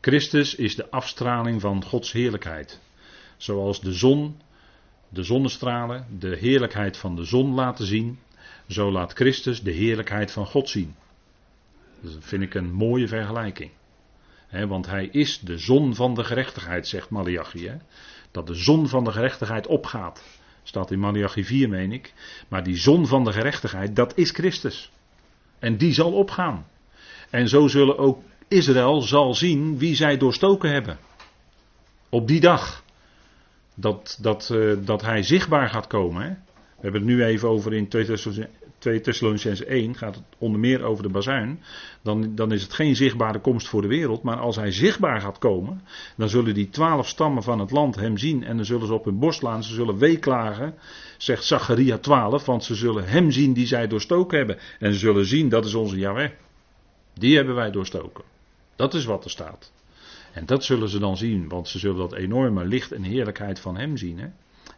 Speaker 1: Christus is de afstraling van Gods heerlijkheid. Zoals de zon, de zonnestralen, de heerlijkheid van de zon laten zien, zo laat Christus de heerlijkheid van God zien. Dat vind ik een mooie vergelijking. want hij is de zon van de gerechtigheid, zegt Malachi. Dat de zon van de gerechtigheid opgaat. Staat in Malachi 4, meen ik. Maar die zon van de gerechtigheid, dat is Christus. En die zal opgaan. En zo zullen ook Israël zal zien wie zij doorstoken hebben. Op die dag. Dat, dat, uh, dat hij zichtbaar gaat komen. We hebben het nu even over in 2 Thessalonicense 1 gaat het onder meer over de bazuin. Dan, dan is het geen zichtbare komst voor de wereld. Maar als hij zichtbaar gaat komen. Dan zullen die twaalf stammen van het land hem zien. En dan zullen ze op hun borst slaan. Ze zullen weeklagen. Zegt Zacharia 12. Want ze zullen hem zien die zij doorstoken hebben. En ze zullen zien dat is onze Yahweh. Die hebben wij doorstoken. Dat is wat er staat. En dat zullen ze dan zien. Want ze zullen dat enorme licht en heerlijkheid van hem zien. Hè?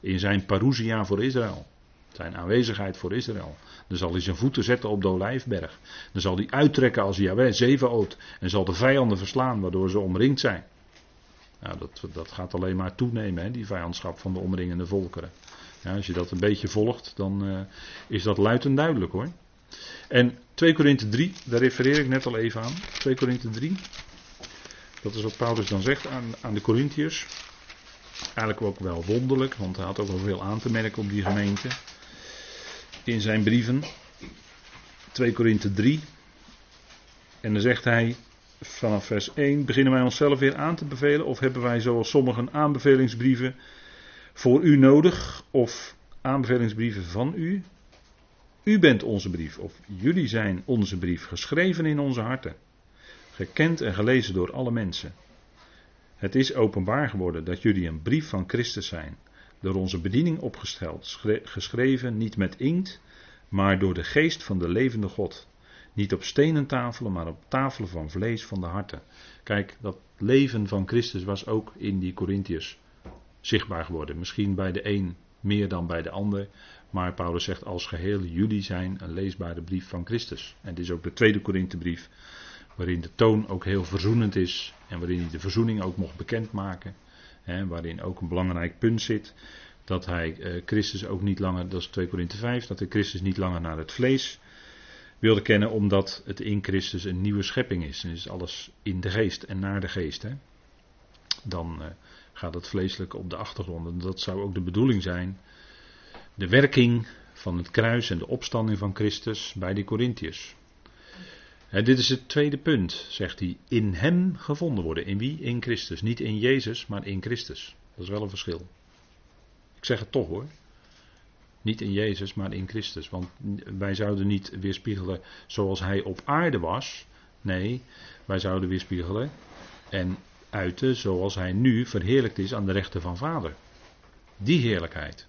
Speaker 1: In zijn parousia voor Israël. Zijn aanwezigheid voor Israël. Dan zal hij zijn voeten zetten op de olijfberg. Dan zal hij uittrekken als Yahweh zeven oot. En zal de vijanden verslaan waardoor ze omringd zijn. Nou, dat, dat gaat alleen maar toenemen, hè, die vijandschap van de omringende volkeren. Ja, als je dat een beetje volgt, dan uh, is dat luid duidelijk hoor. En 2 Korinthe 3, daar refereer ik net al even aan. 2 Korinthe 3. Dat is wat Paulus dan zegt aan, aan de Corinthiërs. Eigenlijk ook wel wonderlijk, want hij had ook wel veel aan te merken op die gemeente in zijn brieven. 2 Korinthe 3. En dan zegt hij vanaf vers 1: Beginnen wij onszelf weer aan te bevelen? Of hebben wij zoals sommigen aanbevelingsbrieven voor u nodig? Of aanbevelingsbrieven van u? U bent onze brief, of jullie zijn onze brief, geschreven in onze harten. gekend en gelezen door alle mensen. Het is openbaar geworden dat jullie een brief van Christus zijn, door onze bediening opgesteld, geschreven niet met inkt, maar door de geest van de levende God. Niet op stenen tafelen, maar op tafelen van vlees van de harten. Kijk, dat leven van Christus was ook in die Corinthiërs zichtbaar geworden. Misschien bij de een meer dan bij de ander. Maar Paulus zegt als geheel, jullie zijn een leesbare brief van Christus. En dit is ook de tweede Korinthebrief, waarin de toon ook heel verzoenend is. En waarin hij de verzoening ook mocht bekendmaken. Waarin ook een belangrijk punt zit. Dat hij eh, Christus ook niet langer, dat is 2 Korinthe 5, dat hij Christus niet langer naar het vlees wilde kennen, omdat het in Christus een nieuwe schepping is. En is alles in de geest en naar de geest. Hè. Dan eh, gaat het vleeselijke op de achtergrond. En dat zou ook de bedoeling zijn. De werking van het kruis en de opstanding van Christus bij de Corinthiërs. Dit is het tweede punt, zegt hij. In hem gevonden worden. In wie? In Christus. Niet in Jezus, maar in Christus. Dat is wel een verschil. Ik zeg het toch hoor. Niet in Jezus, maar in Christus. Want wij zouden niet weerspiegelen zoals hij op aarde was. Nee, wij zouden weerspiegelen en uiten zoals hij nu verheerlijkt is aan de rechten van Vader. Die heerlijkheid.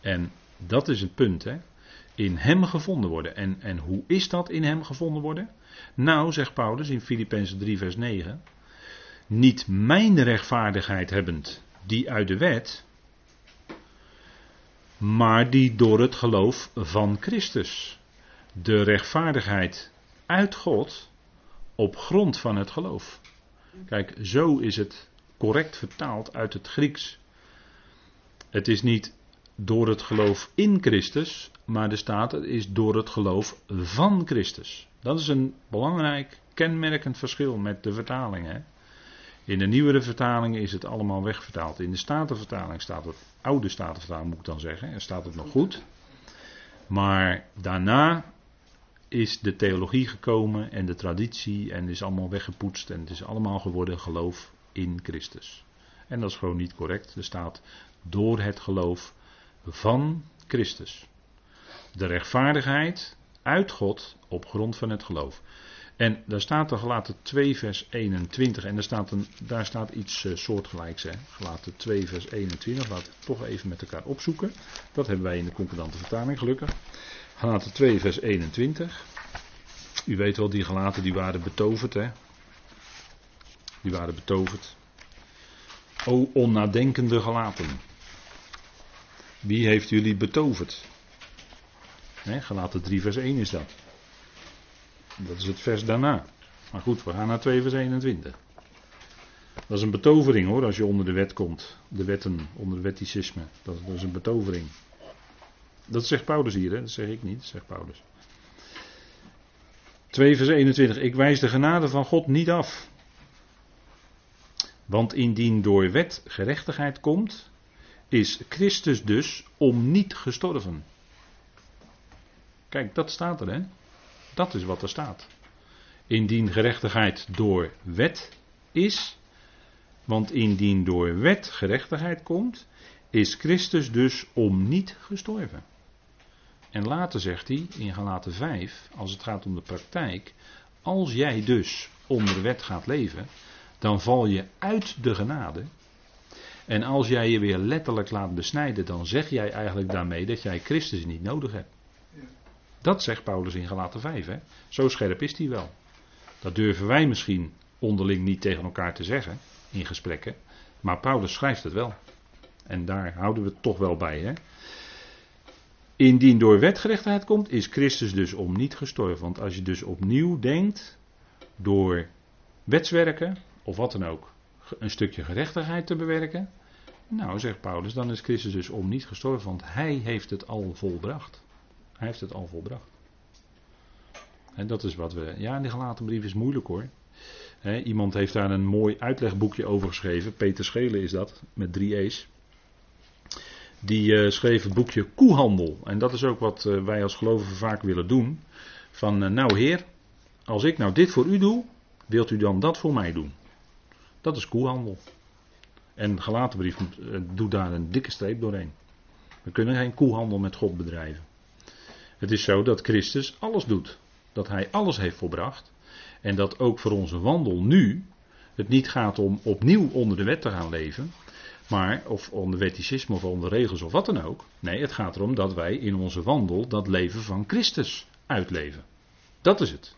Speaker 1: En dat is het punt, hè. In hem gevonden worden. En, en hoe is dat in hem gevonden worden? Nou, zegt Paulus in Filippenzen 3, vers 9. Niet mijn rechtvaardigheid hebbend, die uit de wet, maar die door het geloof van Christus. De rechtvaardigheid uit God op grond van het geloof. Kijk, zo is het correct vertaald uit het Grieks. Het is niet door het geloof in Christus, maar er staat het is door het geloof van Christus. Dat is een belangrijk kenmerkend verschil met de vertalingen. In de nieuwere vertalingen is het allemaal wegvertaald. In de Statenvertaling staat het, oude Statenvertaling moet ik dan zeggen, en staat het nog goed. Maar daarna is de theologie gekomen en de traditie en is allemaal weggepoetst en het is allemaal geworden geloof in Christus. En dat is gewoon niet correct. Er staat door het geloof van Christus. De rechtvaardigheid uit God op grond van het geloof. En daar staat er gelaten 2 vers 21 en daar staat, een, daar staat iets uh, soortgelijks. Hè. Gelaten 2 vers 21, laten we toch even met elkaar opzoeken. Dat hebben wij in de concordante vertaling gelukkig. Galaten 2 vers 21. U weet wel, die gelaten die waren betoverd hè. Die waren betoverd. O onnadenkende gelaten. Wie heeft jullie betoverd? Gelaten 3 vers 1 is dat. Dat is het vers daarna. Maar goed, we gaan naar 2 vers 21. Dat is een betovering hoor, als je onder de wet komt. De wetten, onder het wetticisme. Dat, dat is een betovering. Dat zegt Paulus hier, hè? dat zeg ik niet, dat zegt Paulus. 2 vers 21. Ik wijs de genade van God niet af. Want indien door wet gerechtigheid komt, is Christus dus om niet gestorven. Kijk, dat staat er, hè? Dat is wat er staat. Indien gerechtigheid door wet is, want indien door wet gerechtigheid komt, is Christus dus om niet gestorven. En later zegt hij in Galaten 5, als het gaat om de praktijk, als jij dus onder de wet gaat leven, dan val je uit de genade. En als jij je weer letterlijk laat besnijden, dan zeg jij eigenlijk daarmee dat jij Christus niet nodig hebt. Dat zegt Paulus in Galaten 5. Hè? Zo scherp is hij wel. Dat durven wij misschien onderling niet tegen elkaar te zeggen in gesprekken. Maar Paulus schrijft het wel. En daar houden we het toch wel bij. Hè? Indien door wetgerechtigheid komt, is Christus dus om niet gestorven. Want als je dus opnieuw denkt, door wetswerken, of wat dan ook, een stukje gerechtigheid te bewerken. Nou, zegt Paulus, dan is Christus dus om niet gestorven, want hij heeft het al volbracht. Hij heeft het al volbracht. En dat is wat we. Ja, de gelaten brief is moeilijk hoor. iemand heeft daar een mooi uitlegboekje over geschreven. Peter Schelen is dat, met drie E's. Die uh, schreef het boekje Koehandel. En dat is ook wat uh, wij als gelovigen vaak willen doen. Van, uh, nou heer, als ik nou dit voor u doe, wilt u dan dat voor mij doen? Dat is koehandel. En gelatenbrief doet daar een dikke streep doorheen. We kunnen geen koehandel met God bedrijven. Het is zo dat Christus alles doet. dat hij alles heeft volbracht. En dat ook voor onze wandel nu het niet gaat om opnieuw onder de wet te gaan leven. Maar, of onder wetticisme of onder regels of wat dan ook. Nee, het gaat erom dat wij in onze wandel dat leven van Christus uitleven. Dat is het.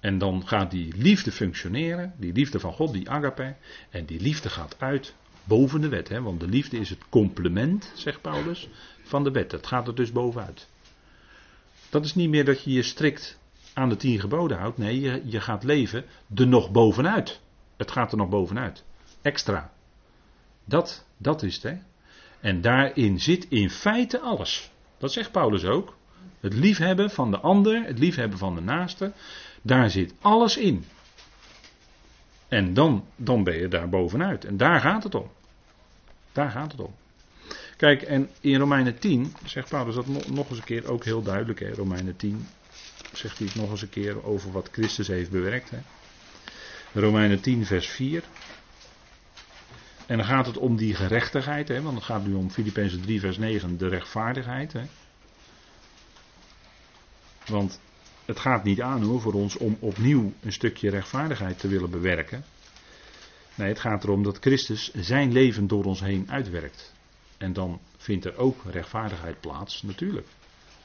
Speaker 1: En dan gaat die liefde functioneren, die liefde van God, die agape. En die liefde gaat uit boven de wet. Hè? Want de liefde is het complement, zegt Paulus, van de wet. Het gaat er dus bovenuit. Dat is niet meer dat je je strikt aan de tien geboden houdt. Nee, je, je gaat leven er nog bovenuit. Het gaat er nog bovenuit. Extra. Dat, dat is het. Hè? En daarin zit in feite alles. Dat zegt Paulus ook. Het liefhebben van de ander, het liefhebben van de naaste. Daar zit alles in. En dan, dan ben je daar bovenuit. En daar gaat het om. Daar gaat het om. Kijk, en in Romeinen 10 zegt Paulus dat nog eens een keer ook heel duidelijk. Hè? Romeinen 10 zegt hij het nog eens een keer over wat Christus heeft bewerkt. Hè? Romeinen 10, vers 4. En dan gaat het om die gerechtigheid, hè? want het gaat nu om Filippenzen 3, vers 9, de rechtvaardigheid. Hè? Want het gaat niet aan hoor, voor ons om opnieuw een stukje rechtvaardigheid te willen bewerken. Nee, het gaat erom dat Christus zijn leven door ons heen uitwerkt. En dan vindt er ook rechtvaardigheid plaats, natuurlijk.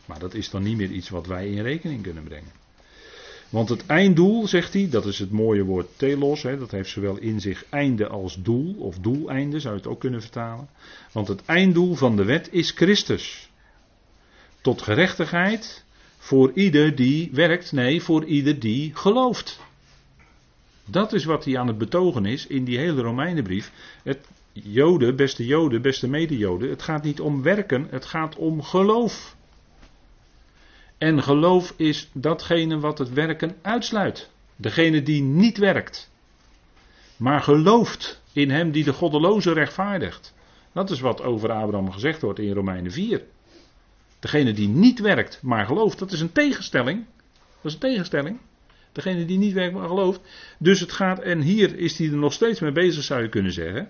Speaker 1: Maar dat is dan niet meer iets wat wij in rekening kunnen brengen. Want het einddoel, zegt hij, dat is het mooie woord telos, hè, dat heeft zowel in zich einde als doel, of doeleinde zou je het ook kunnen vertalen. Want het einddoel van de wet is Christus. Tot gerechtigheid voor ieder die werkt, nee, voor ieder die gelooft. Dat is wat hij aan het betogen is in die hele Romeinenbrief. Het, Joden, beste Joden, beste mede-Joden, het gaat niet om werken, het gaat om geloof. En geloof is datgene wat het werken uitsluit. Degene die niet werkt, maar gelooft in hem die de goddeloze rechtvaardigt. Dat is wat over Abraham gezegd wordt in Romeinen 4. Degene die niet werkt, maar gelooft, dat is een tegenstelling. Dat is een tegenstelling. Degene die niet werkt, maar gelooft. Dus het gaat, en hier is hij er nog steeds mee bezig, zou je kunnen zeggen.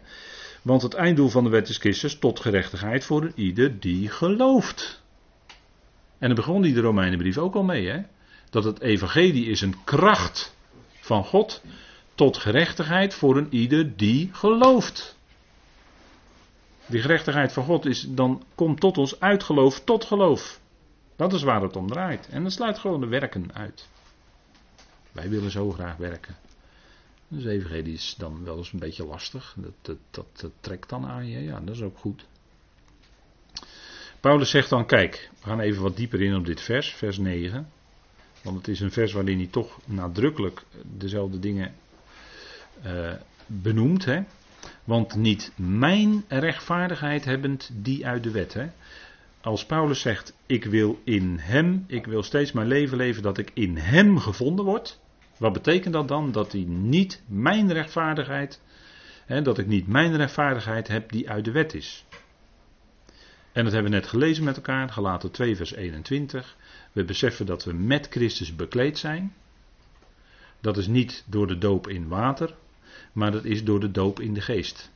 Speaker 1: Want het einddoel van de wet is Christus tot gerechtigheid voor ieder die gelooft. En dan begon die de Romeinenbrief ook al mee, hè? Dat het evangelie is een kracht van God tot gerechtigheid voor een ieder die gelooft. Die gerechtigheid van God is, dan komt tot ons uit geloof tot geloof. Dat is waar het om draait. En dat sluit gewoon de werken uit. Wij willen zo graag werken. Dus evangelie is dan wel eens een beetje lastig. Dat, dat, dat, trekt dan aan je. Ja, dat is ook goed. Paulus zegt dan, kijk, we gaan even wat dieper in op dit vers, vers 9. Want het is een vers waarin hij toch nadrukkelijk dezelfde dingen uh, benoemt. Hè? Want niet mijn rechtvaardigheid hebbend die uit de wet. Hè? Als Paulus zegt, ik wil in hem, ik wil steeds mijn leven leven dat ik in hem gevonden word. Wat betekent dat dan? Dat hij niet mijn rechtvaardigheid, hè, dat ik niet mijn rechtvaardigheid heb die uit de wet is. En dat hebben we net gelezen met elkaar, gelaten 2 vers 21. We beseffen dat we met Christus bekleed zijn. Dat is niet door de doop in water, maar dat is door de doop in de geest.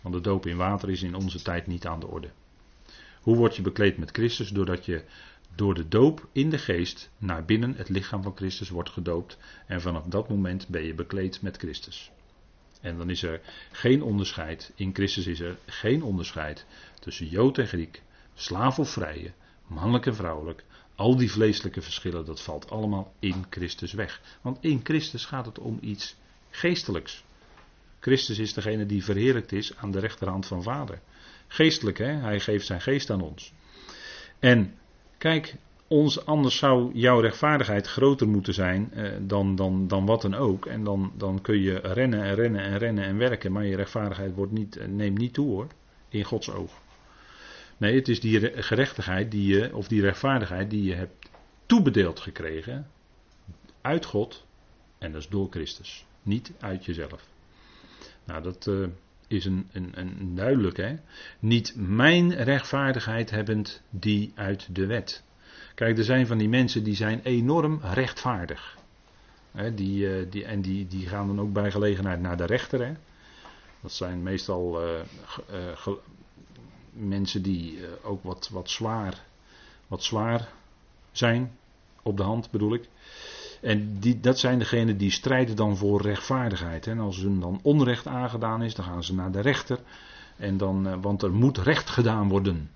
Speaker 1: Want de doop in water is in onze tijd niet aan de orde. Hoe word je bekleed met Christus? Doordat je door de doop in de geest naar binnen het lichaam van Christus wordt gedoopt. En vanaf dat moment ben je bekleed met Christus. En dan is er geen onderscheid, in Christus is er geen onderscheid tussen Jood en Griek, slaaf of vrije, mannelijk en vrouwelijk. Al die vleeselijke verschillen, dat valt allemaal in Christus weg. Want in Christus gaat het om iets geestelijks. Christus is degene die verheerlijkt is aan de rechterhand van Vader. Geestelijk, hè? hij geeft zijn geest aan ons. En kijk, ons, anders zou jouw rechtvaardigheid groter moeten zijn eh, dan, dan, dan wat dan ook. En dan, dan kun je rennen en rennen en rennen en werken, maar je rechtvaardigheid wordt niet, eh, neemt niet toe hoor, in Gods oog. Nee, het is die gerechtigheid die je, of die rechtvaardigheid die je hebt toebedeeld gekregen uit God en dat is door Christus, niet uit jezelf. Nou, dat uh, is een, een, een duidelijk, hè. Niet mijn rechtvaardigheid hebbend die uit de wet. Kijk, er zijn van die mensen die zijn enorm rechtvaardig. Hè, die, uh, die, en die, die gaan dan ook bij gelegenheid naar de rechter. Hè. Dat zijn meestal uh, mensen die ook wat, wat, zwaar, wat zwaar zijn. op de hand bedoel ik. En die, dat zijn degenen die strijden dan voor rechtvaardigheid. En als hun dan onrecht aangedaan is, dan gaan ze naar de rechter. En dan, eh, want er moet recht gedaan worden.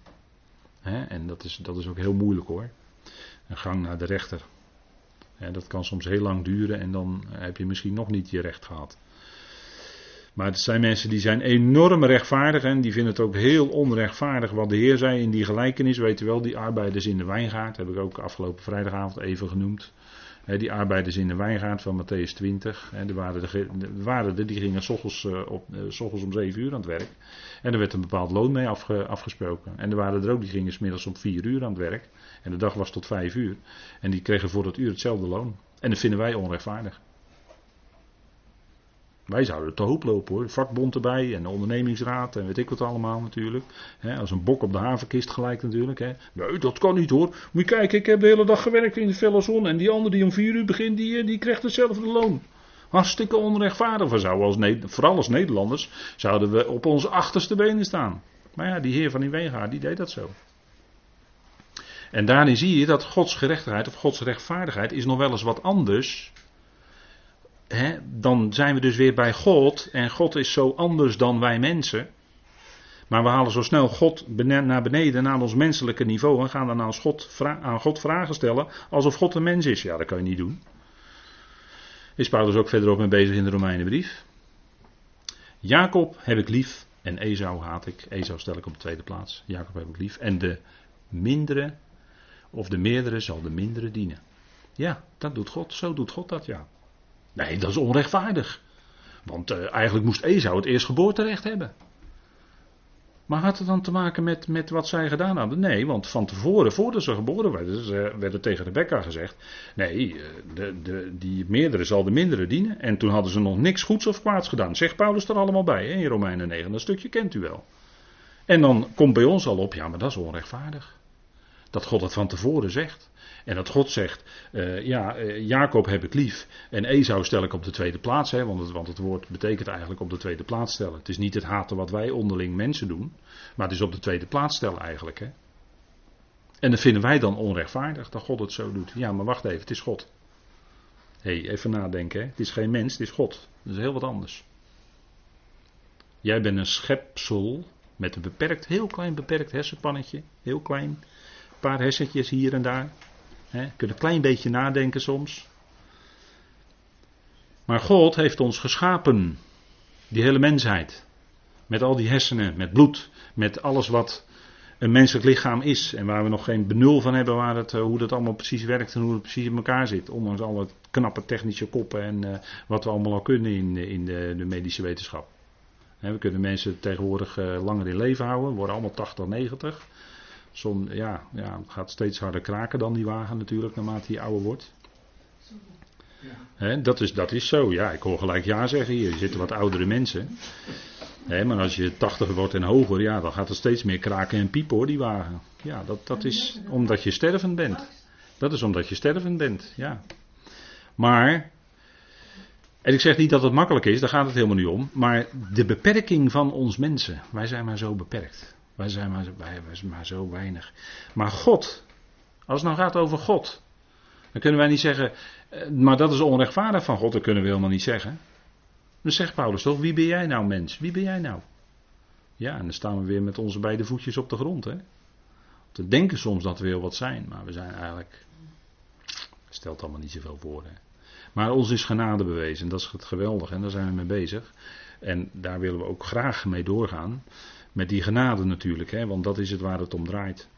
Speaker 1: en dat is, dat is ook heel moeilijk hoor. Een gang naar de rechter. dat kan soms heel lang duren en dan heb je misschien nog niet je recht gehad. Maar het zijn mensen die zijn enorm rechtvaardig en die vinden het ook heel onrechtvaardig wat de Heer zei in die gelijkenis. Weet u wel, die arbeiders in de wijngaard, heb ik ook afgelopen vrijdagavond even genoemd die arbeiders in de wijngaard van Matthäus 20. er waren er, waren die gingen s ochtends, op, uh, om 7 uur aan het werk. En er werd een bepaald loon mee afgesproken. En er waren er ook die gingen smiddags om 4 uur aan het werk. En de dag was tot 5 uur. En die kregen voor dat uur hetzelfde loon. En dat vinden wij onrechtvaardig. Wij zouden te hoop lopen hoor. Vakbond erbij en de ondernemingsraad en weet ik wat allemaal natuurlijk. als een bok op de havenkist gelijk natuurlijk. Nee, dat kan niet hoor. Moet je kijken, ik heb de hele dag gewerkt in de felle zon. En die andere die om vier uur begint, die, eh, die krijgt hetzelfde loon. Hartstikke onrechtvaardig. We zouden als, vooral als Nederlanders zouden we op onze achterste benen staan. Maar ja, die heer van die Wegaard, die deed dat zo. En daarin zie je dat Gods gerechtigheid of Gods rechtvaardigheid is nog wel eens wat anders dan zijn we dus weer bij God. En God is zo anders dan wij mensen. Maar we halen zo snel God naar beneden, naar ons menselijke niveau. En gaan dan aan God, aan God vragen stellen. Alsof God een mens is. Ja, dat kan je niet doen. Is Paulus ook verderop mee bezig in de Romeinenbrief. Jacob heb ik lief en Esau haat ik. Esau stel ik op de tweede plaats. Jacob heb ik lief. En de mindere, of de meerdere, zal de mindere dienen. Ja, dat doet God. Zo doet God dat, ja. Nee, dat is onrechtvaardig. Want uh, eigenlijk moest Esau het eerst geboorterecht hebben. Maar had het dan te maken met, met wat zij gedaan hadden? Nee, want van tevoren, voordat ze geboren werden, werd er tegen Rebecca gezegd: nee, eh, de, de, die meerdere zal de mindere dienen. En toen hadden ze nog niks goeds of kwaads gedaan. Zegt Paulus er allemaal bij hè, in Romeinen 9. Dat stukje kent u wel. En dan komt bij ons al op: ja, maar dat is onrechtvaardig. Dat God het van tevoren zegt. En dat God zegt, uh, ja, uh, Jacob heb ik lief en Esau stel ik op de tweede plaats. Hè, want, het, want het woord betekent eigenlijk op de tweede plaats stellen. Het is niet het haten wat wij onderling mensen doen, maar het is op de tweede plaats stellen eigenlijk. Hè. En dat vinden wij dan onrechtvaardig, dat God het zo doet. Ja, maar wacht even, het is God. Hé, hey, even nadenken. Hè. Het is geen mens, het is God. Dat is heel wat anders. Jij bent een schepsel met een beperkt, heel klein beperkt hersenpannetje. Heel klein. Een paar hersentjes hier en daar. He, kunnen een klein beetje nadenken soms. Maar God heeft ons geschapen. Die hele mensheid. Met al die hersenen, met bloed, met alles wat een menselijk lichaam is. En waar we nog geen benul van hebben waar het, eh, hoe dat allemaal precies werkt en hoe het precies in elkaar zit. Ondanks alle knappe technische koppen en uh, wat we allemaal al kunnen in, in de, de medische wetenschap. we kunnen mensen tegenwoordig langer in leven houden, worden allemaal 80, 90. Ja, ja, het gaat steeds harder kraken dan die wagen natuurlijk, naarmate hij ouder wordt. Dat, is, dat is zo, ja. Ik hoor gelijk ja zeggen hier. Er zitten wat oudere mensen. maar als je 80 wordt en hoger, ja, dan gaat het steeds meer kraken en piepen hoor, die wagen. Ja, dat, dat is omdat je stervend bent. Dat is omdat je stervend bent, ja. Maar, en ik zeg niet dat het makkelijk is, daar gaat het helemaal niet om. Maar de beperking van ons mensen, wij zijn maar zo beperkt. Wij zijn maar, maar zo weinig. Maar God, als het nou gaat over God, dan kunnen wij niet zeggen, eh, maar dat is onrechtvaardig van God, dat kunnen we helemaal niet zeggen. Dan zegt Paulus toch, wie ben jij nou mens? Wie ben jij nou? Ja, en dan staan we weer met onze beide voetjes op de grond. Hè? We denken soms dat we heel wat zijn, maar we zijn eigenlijk, stelt allemaal niet zoveel voor. Hè? Maar ons is genade bewezen, dat is het geweldige en daar zijn we mee bezig. En daar willen we ook graag mee doorgaan. Met die genade natuurlijk, hè, want dat is het waar het om draait.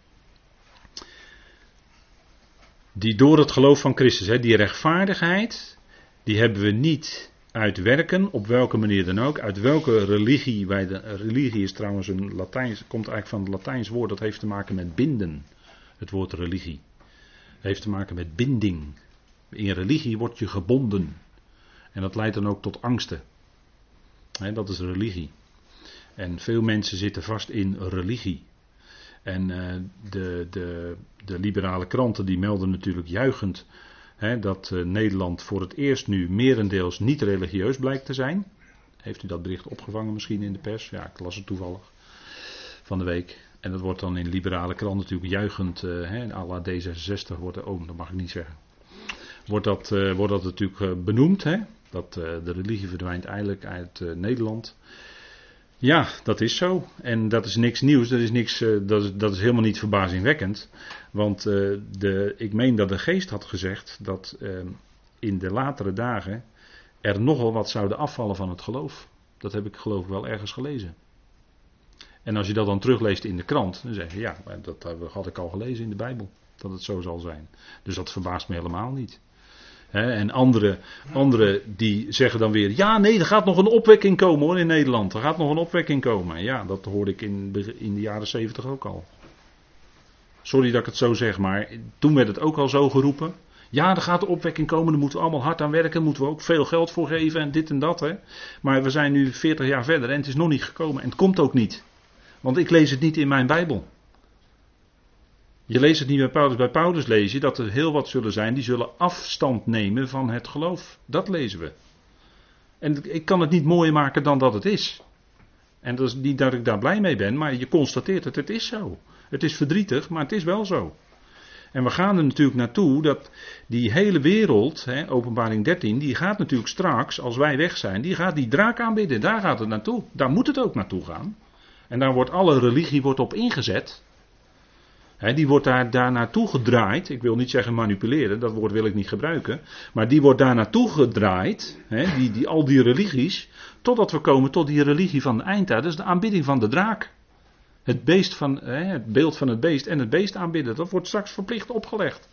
Speaker 1: Die door het geloof van Christus, hè, die rechtvaardigheid, die hebben we niet uit werken, op welke manier dan ook, uit welke religie wij de religie is trouwens een Latijns, komt eigenlijk van het Latijns woord, dat heeft te maken met binden. Het woord religie. Heeft te maken met binding. In religie word je gebonden. En dat leidt dan ook tot angsten. dat is religie. En veel mensen zitten vast in religie. En uh, de, de, de liberale kranten die melden natuurlijk juichend hè, dat uh, Nederland voor het eerst nu merendeels niet religieus blijkt te zijn. Heeft u dat bericht opgevangen misschien in de pers? Ja, ik las het toevallig van de week. En dat wordt dan in liberale krant natuurlijk juichend, uh, hè, à la D66 wordt er, oh dat mag ik niet zeggen. Wordt dat, wordt dat natuurlijk benoemd, hè? dat de religie verdwijnt eigenlijk uit Nederland. Ja, dat is zo. En dat is niks nieuws, dat is, niks, dat is, dat is helemaal niet verbazingwekkend. Want de, ik meen dat de geest had gezegd dat in de latere dagen er nogal wat zouden afvallen van het geloof. Dat heb ik geloof ik wel ergens gelezen. En als je dat dan terugleest in de krant, dan zeg je ja, dat had ik al gelezen in de Bijbel. Dat het zo zal zijn. Dus dat verbaast me helemaal niet. En anderen andere die zeggen dan weer: ja, nee, er gaat nog een opwekking komen hoor in Nederland. Er gaat nog een opwekking komen. Ja, dat hoorde ik in, in de jaren zeventig ook al. Sorry dat ik het zo zeg, maar toen werd het ook al zo geroepen. Ja, er gaat een opwekking komen, daar moeten we allemaal hard aan werken, moeten we ook veel geld voor geven en dit en dat. Hè. Maar we zijn nu 40 jaar verder en het is nog niet gekomen en het komt ook niet. Want ik lees het niet in mijn Bijbel. Je leest het niet bij Paulus. Bij Paulus lees je dat er heel wat zullen zijn die zullen afstand nemen van het geloof. Dat lezen we. En ik kan het niet mooier maken dan dat het is. En dat is niet dat ik daar blij mee ben, maar je constateert het, het is zo. Het is verdrietig, maar het is wel zo. En we gaan er natuurlijk naartoe dat die hele wereld, hè, openbaring 13, die gaat natuurlijk straks, als wij weg zijn, die gaat die draak aanbidden. Daar gaat het naartoe. Daar moet het ook naartoe gaan. En daar wordt alle religie wordt op ingezet. Die wordt daar, daar naartoe gedraaid. Ik wil niet zeggen manipuleren, dat woord wil ik niet gebruiken. Maar die wordt daar naartoe gedraaid. die, die, al die religies. Totdat we komen tot die religie van de eindtijd. Is de aanbidding van de draak. Het, beest van, het beeld van het beest en het beest aanbidden. Dat wordt straks verplicht opgelegd.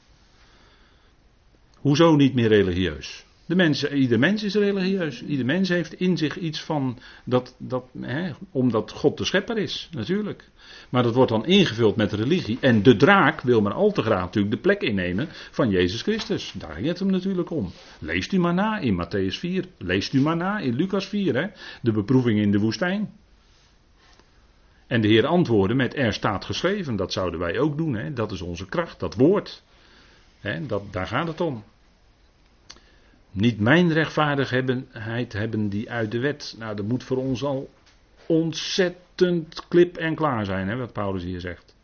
Speaker 1: Hoezo niet meer religieus? De ieder mens is religieus. Ieder mens heeft in zich iets van dat, dat hè, omdat God de schepper is, natuurlijk. Maar dat wordt dan ingevuld met religie. En de draak wil maar al te graag natuurlijk de plek innemen van Jezus Christus. Daar ging het hem natuurlijk om. Leest u maar na in Matthäus 4. Leest u maar na in Lucas 4. Hè, de beproeving in de woestijn. En de Heer antwoordde met er staat geschreven. Dat zouden wij ook doen. Hè. Dat is onze kracht, dat woord. Hè, dat, daar gaat het om. Niet mijn rechtvaardigheid hebben die uit de wet. Nou, dat moet voor ons al ontzettend klip en klaar zijn, hè, wat Paulus hier zegt.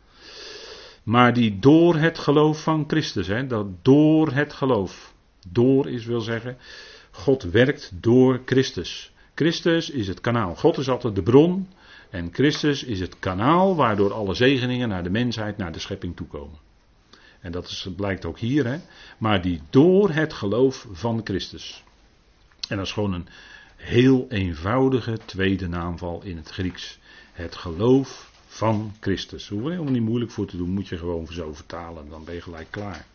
Speaker 1: Maar die door het geloof van Christus, hè, dat door het geloof. Door is wil zeggen, God werkt door Christus. Christus is het kanaal. God is altijd de bron. En Christus is het kanaal waardoor alle zegeningen naar de mensheid, naar de schepping toekomen. En dat is, blijkt ook hier, hè. Maar die door het geloof van Christus. En dat is gewoon een heel eenvoudige tweede naamval in het Grieks. Het geloof van Christus. Hoeven we helemaal niet moeilijk voor te doen, moet je gewoon zo vertalen, dan ben je gelijk klaar.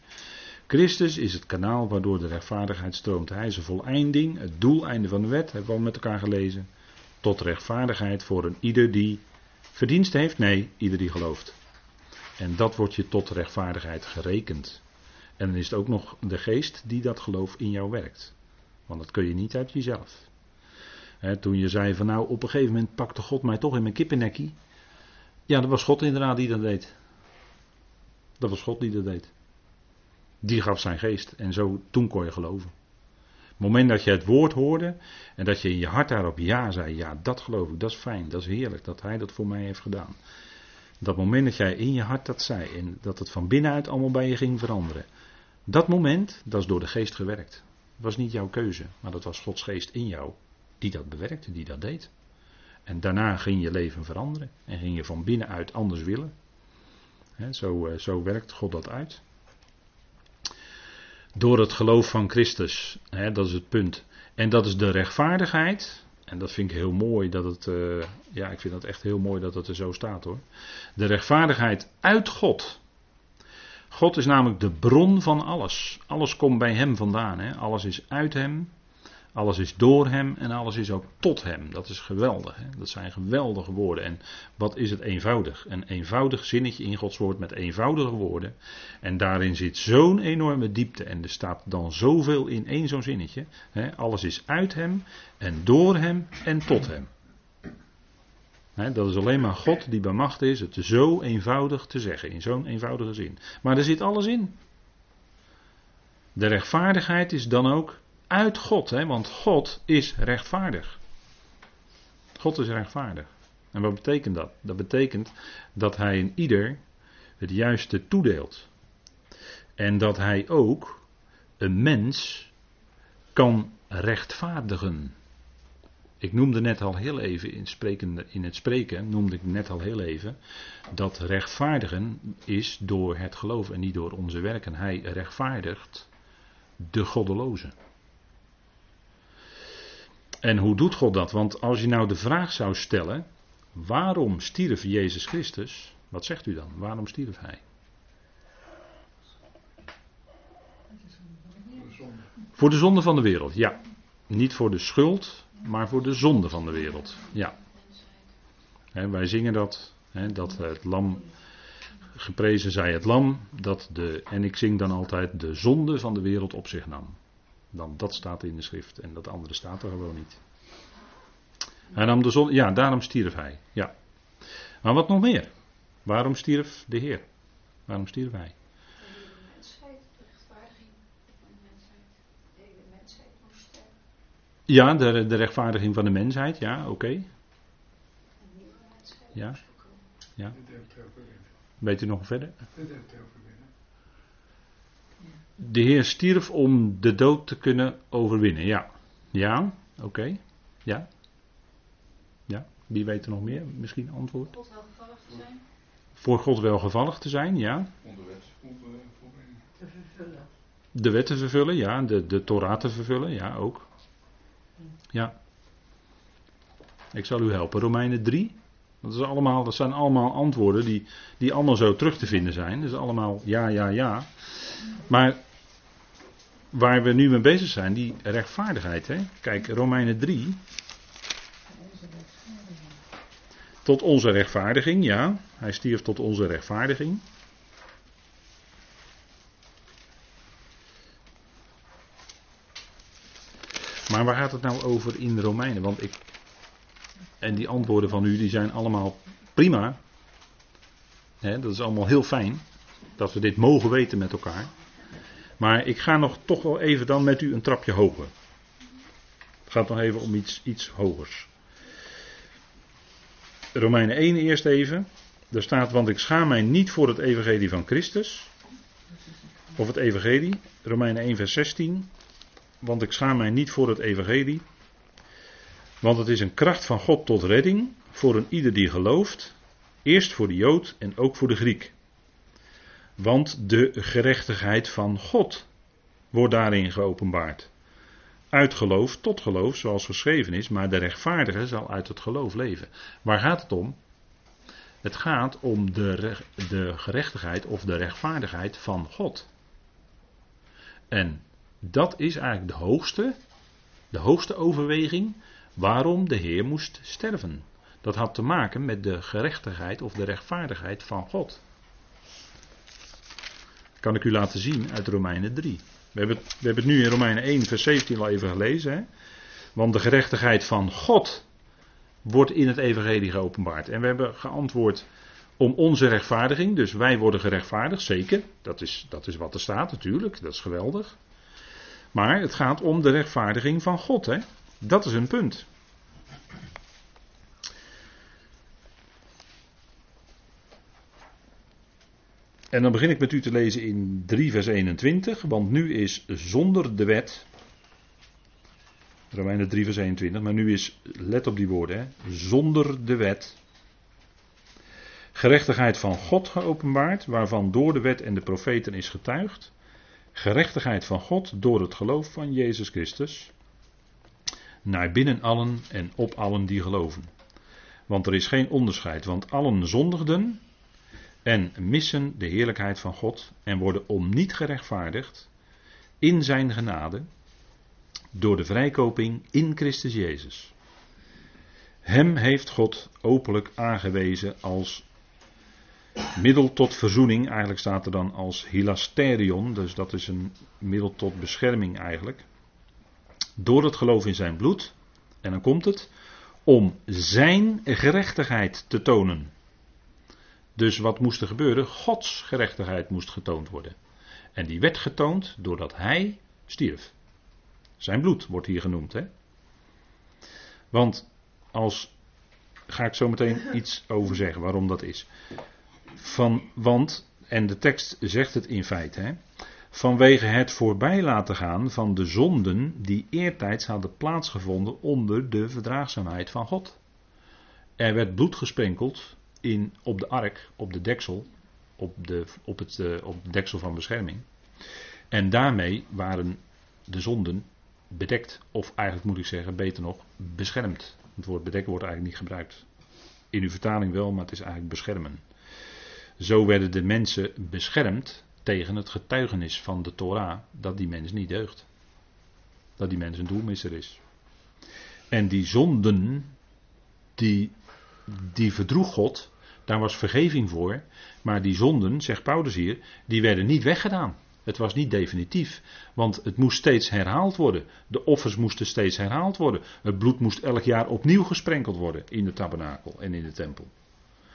Speaker 1: Christus is het kanaal waardoor de rechtvaardigheid stroomt. Hij is een voleinding, het doeleinde van de wet, hebben we al met elkaar gelezen. Tot rechtvaardigheid voor een ieder die verdienst heeft? Nee, ieder die gelooft. En dat wordt je tot rechtvaardigheid gerekend. En dan is het ook nog de geest die dat geloof in jou werkt. Want dat kun je niet uit jezelf. toen je zei van nou op een gegeven moment pakte God mij toch in mijn kippennekkie. Ja, dat was God inderdaad die dat deed. Dat was God die dat deed. Die gaf zijn geest en zo toen kon je geloven. Het moment dat je het woord hoorde en dat je in je hart daarop ja zei, ja dat geloof ik, dat is fijn, dat is heerlijk dat hij dat voor mij heeft gedaan. Dat moment dat jij in je hart dat zei en dat het van binnenuit allemaal bij je ging veranderen. Dat moment, dat is door de geest gewerkt. Het was niet jouw keuze, maar dat was Gods geest in jou die dat bewerkte, die dat deed. En daarna ging je leven veranderen en ging je van binnenuit anders willen. zo, eh, zo werkt God dat uit. Door het geloof van Christus, dat is het punt. En dat is de rechtvaardigheid, en dat vind ik heel mooi dat het, uh, ja, ik vind dat echt heel mooi dat het er zo staat hoor. De rechtvaardigheid uit God. God is namelijk de bron van alles. Alles komt bij Hem vandaan. Hè? Alles is uit Hem. Alles is door hem en alles is ook tot hem. Dat is geweldig. Hè? Dat zijn geweldige woorden. En wat is het eenvoudig? Een eenvoudig zinnetje in Gods woord met eenvoudige woorden. En daarin zit zo'n enorme diepte. En er staat dan zoveel in één zo'n zinnetje. Hè? Alles is uit hem en door hem en tot hem. Hè? Dat is alleen maar God die bij macht is het zo eenvoudig te zeggen. In zo'n eenvoudige zin. Maar er zit alles in. De rechtvaardigheid is dan ook uit God, hè, want God is rechtvaardig. God is rechtvaardig. En wat betekent dat? Dat betekent dat hij een ieder het juiste toedeelt. En dat hij ook een mens kan rechtvaardigen. Ik noemde net al heel even in, in het spreken, noemde ik net al heel even, dat rechtvaardigen is door het geloof en niet door onze werken. Hij rechtvaardigt de goddelozen. En hoe doet God dat? Want als je nou de vraag zou stellen, waarom stierf Jezus Christus? Wat zegt u dan? Waarom stierf hij? Voor de zonde van de wereld, ja. Niet voor de schuld, maar voor de zonde van de wereld. Ja. wij zingen dat, dat het lam, geprezen zij het lam, dat de, en ik zing dan altijd de zonde van de wereld op zich nam. Dan, dat staat in de schrift en dat andere staat er gewoon niet. Hij nam de zonde, ja, daarom stierf hij. Ja. Maar wat nog meer? Waarom stierf de Heer? Waarom stierf hij? Ja, de, de rechtvaardiging van de mensheid, ja, oké. Ja. ja. Weet u nog verder? De Heer stierf om de dood te kunnen overwinnen, ja. Ja, oké. Ja. Ja, wie weet er nog meer? Misschien antwoord? God welgevallig te zijn. Voor God welgevallig te zijn, ja. Om de wet te vervullen. De wet te vervullen, ja. De, de Torah te vervullen, ja, ook. Ja. Ik zal u helpen. Romeinen 3. Dat, is allemaal, dat zijn allemaal antwoorden die, die allemaal zo terug te vinden zijn. Dus allemaal ja, ja, ja. Maar waar we nu mee bezig zijn, die rechtvaardigheid. Hè? Kijk, Romeinen 3. Tot onze rechtvaardiging, ja. Hij stierf tot onze rechtvaardiging. Maar waar gaat het nou over in Romeinen? Want ik. En die antwoorden van u die zijn allemaal prima. dat is allemaal heel fijn. Dat we dit mogen weten met elkaar. Maar ik ga nog toch wel even dan met u een trapje hoger. Het gaat nog even om iets, iets hogers. Romeinen 1 eerst even. Daar staat, want ik schaam mij niet voor het evangelie van Christus. Of het evangelie. Romeinen 1 vers 16 want ik schaam mij niet voor het evangelie. Want het is een kracht van God tot redding voor een ieder die gelooft. Eerst voor de Jood en ook voor de Griek. Want de gerechtigheid van God wordt daarin geopenbaard. Uit geloof tot geloof, zoals geschreven is, maar de rechtvaardige zal uit het geloof leven. Waar gaat het om? Het gaat om de, de gerechtigheid of de rechtvaardigheid van God. En dat is eigenlijk de hoogste, de hoogste overweging waarom de Heer moest sterven. Dat had te maken met de gerechtigheid of de rechtvaardigheid van God. Kan ik u laten zien uit Romeinen 3. We hebben, we hebben het nu in Romeinen 1, vers 17 al even gelezen. Hè? Want de gerechtigheid van God wordt in het Evangelie geopenbaard. En we hebben geantwoord om onze rechtvaardiging. Dus wij worden gerechtvaardigd, zeker. Dat is, dat is wat er staat natuurlijk. Dat is geweldig. Maar het gaat om de rechtvaardiging van God. Hè? Dat is een punt. En dan begin ik met u te lezen in 3 vers 21, want nu is zonder de wet, Romeinen 3 vers 21, maar nu is, let op die woorden, hè, zonder de wet, gerechtigheid van God geopenbaard, waarvan door de wet en de profeten is getuigd, gerechtigheid van God door het geloof van Jezus Christus naar binnen allen en op allen die geloven. Want er is geen onderscheid, want allen zondigden en missen de heerlijkheid van God en worden om niet gerechtvaardigd in zijn genade door de vrijkoping in Christus Jezus. Hem heeft God openlijk aangewezen als Middel tot verzoening, eigenlijk staat er dan als hilasterion, dus dat is een middel tot bescherming eigenlijk. Door het geloof in zijn bloed, en dan komt het, om zijn gerechtigheid te tonen. Dus wat moest er gebeuren? Gods gerechtigheid moest getoond worden. En die werd getoond doordat hij stierf. Zijn bloed wordt hier genoemd. Hè? Want als ga ik zo meteen iets over zeggen waarom dat is. Van, want, en de tekst zegt het in feite, hè, vanwege het voorbij laten gaan van de zonden die eertijds hadden plaatsgevonden onder de verdraagzaamheid van God. Er werd bloed gesprenkeld in, op de ark, op de deksel, op, de, op, het, uh, op de deksel van bescherming. En daarmee waren de zonden bedekt, of eigenlijk moet ik zeggen, beter nog, beschermd. Het woord bedekt wordt eigenlijk niet gebruikt. In uw vertaling wel, maar het is eigenlijk beschermen. Zo werden de mensen beschermd tegen het getuigenis van de Torah dat die mens niet deugt. Dat die mens een doelmisser is. En die zonden, die, die verdroeg God, daar was vergeving voor. Maar die zonden, zegt Paulus hier, die werden niet weggedaan. Het was niet definitief, want het moest steeds herhaald worden. De offers moesten steeds herhaald worden. Het bloed moest elk jaar opnieuw gesprenkeld worden in de tabernakel en in de tempel.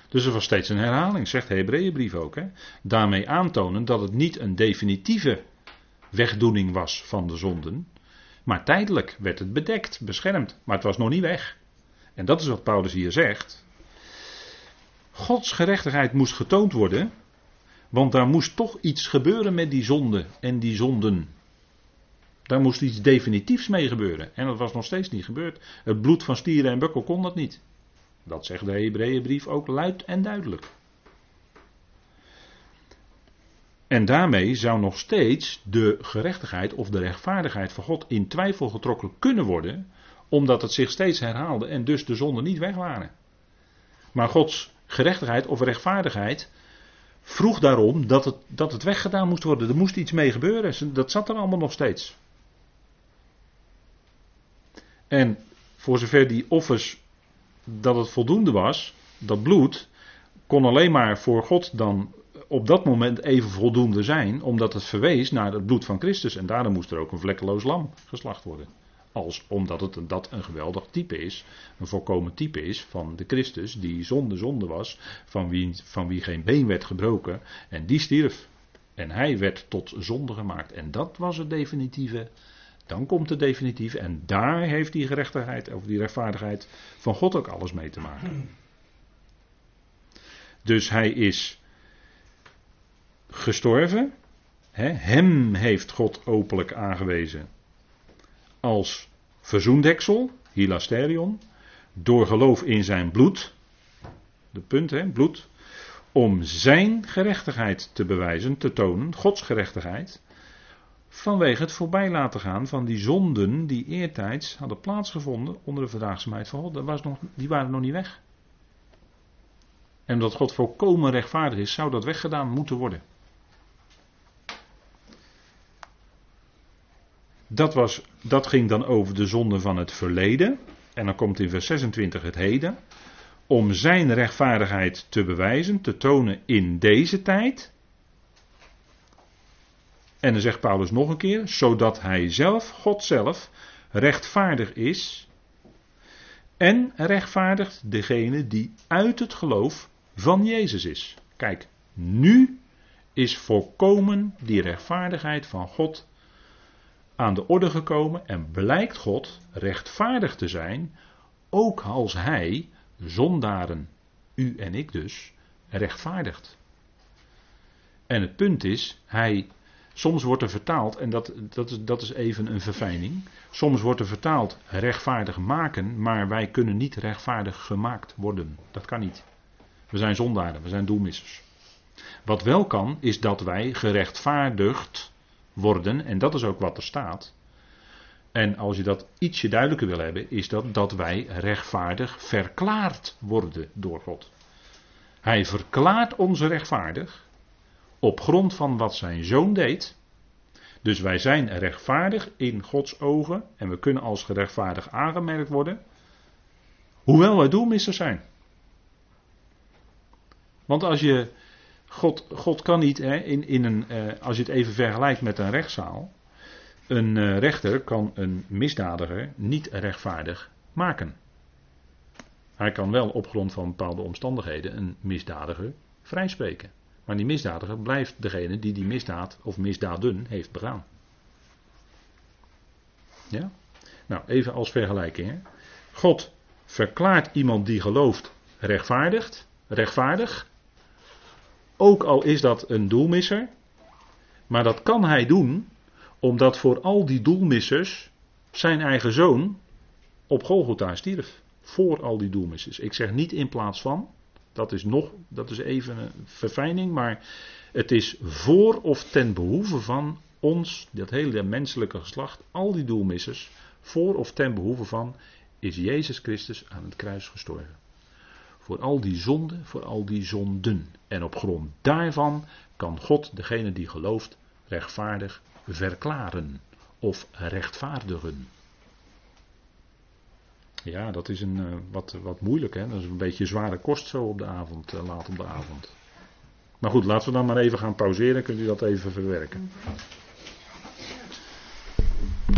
Speaker 1: Dus er was steeds een herhaling, zegt de Hebreeënbrief ook. Hè? Daarmee aantonen dat het niet een definitieve wegdoening was van de zonden. Maar tijdelijk werd het bedekt, beschermd. Maar het was nog niet weg. En dat is wat Paulus hier zegt. Gods gerechtigheid moest getoond worden. Want daar moest toch iets gebeuren met die zonde en die zonden. Daar moest iets definitiefs mee gebeuren. En dat was nog steeds niet gebeurd. Het bloed van stieren en bukkel kon dat niet. Dat zegt de Hebreeënbrief ook luid en duidelijk. En daarmee zou nog steeds de gerechtigheid of de rechtvaardigheid van God in twijfel getrokken kunnen worden, omdat het zich steeds herhaalde en dus de zonden niet weg waren. Maar Gods gerechtigheid of rechtvaardigheid vroeg daarom dat het, dat het weggedaan moest worden. Er moest iets mee gebeuren. Dat zat er allemaal nog steeds. En voor zover die offers dat het voldoende was, dat bloed, kon alleen maar voor God dan op dat moment even voldoende zijn, omdat het verwees naar het bloed van Christus. En daarom moest er ook een vlekkeloos lam geslacht worden. Als omdat het dat een geweldig type is, een volkomen type is van de Christus, die zonder zonde was, van wie, van wie geen been werd gebroken, en die stierf. En hij werd tot zonde gemaakt. En dat was het definitieve dan komt het definitief en daar heeft die gerechtigheid of die rechtvaardigheid van God ook alles mee te maken. Dus hij is gestorven. hem heeft God openlijk aangewezen als verzoendeksel, hilasterion, door geloof in zijn bloed. De punt, hè, bloed. Om zijn gerechtigheid te bewijzen, te tonen, Gods gerechtigheid. Vanwege het voorbij laten gaan van die zonden die eertijds hadden plaatsgevonden onder de verdraagzaamheid van God. Was nog, die waren nog niet weg. En omdat God volkomen rechtvaardig is, zou dat weggedaan moeten worden. Dat, was, dat ging dan over de zonden van het verleden. En dan komt in vers 26 het heden. Om zijn rechtvaardigheid te bewijzen, te tonen in deze tijd. En dan zegt Paulus nog een keer, zodat hij zelf, God zelf, rechtvaardig is en rechtvaardigt degene die uit het geloof van Jezus is. Kijk, nu is volkomen die rechtvaardigheid van God aan de orde gekomen en blijkt God rechtvaardig te zijn, ook als Hij zondaren, u en ik dus, rechtvaardigt. En het punt is, Hij Soms wordt er vertaald, en dat, dat, is, dat is even een verfijning. Soms wordt er vertaald rechtvaardig maken, maar wij kunnen niet rechtvaardig gemaakt worden. Dat kan niet. We zijn zondaren, we zijn doelmissers. Wat wel kan, is dat wij gerechtvaardigd worden, en dat is ook wat er staat. En als je dat ietsje duidelijker wil hebben, is dat dat wij rechtvaardig verklaard worden door God. Hij verklaart ons rechtvaardig op grond van wat zijn zoon deed. Dus wij zijn rechtvaardig in Gods ogen en we kunnen als gerechtvaardig aangemerkt worden, hoewel wij doelmissers zijn. Want als je, God, God kan niet, hè, in, in een, eh, als je het even vergelijkt met een rechtszaal, een eh, rechter kan een misdadiger niet rechtvaardig maken. Hij kan wel op grond van bepaalde omstandigheden een misdadiger vrijspreken. Maar die misdadiger blijft degene die die misdaad of misdaden heeft begaan. Ja? Nou, even als vergelijking. Hè. God verklaart iemand die gelooft rechtvaardigd, rechtvaardig. Ook al is dat een doelmisser. Maar dat kan hij doen omdat voor al die doelmissers zijn eigen zoon op Golgotha stierf. Voor al die doelmissers. Ik zeg niet in plaats van. Dat is nog, dat is even een verfijning. Maar het is voor of ten behoeve van ons, dat hele menselijke geslacht, al die doelmissers. Voor of ten behoeve van is Jezus Christus aan het kruis gestorven. Voor al die zonden, voor al die zonden. En op grond daarvan kan God degene die gelooft rechtvaardig verklaren of rechtvaardigen. Ja, dat is een, uh, wat, wat moeilijk, hè? Dat is een beetje zware kost zo op de avond, uh, laat op de avond. Maar goed, laten we dan maar even gaan pauzeren. Kunt u dat even verwerken?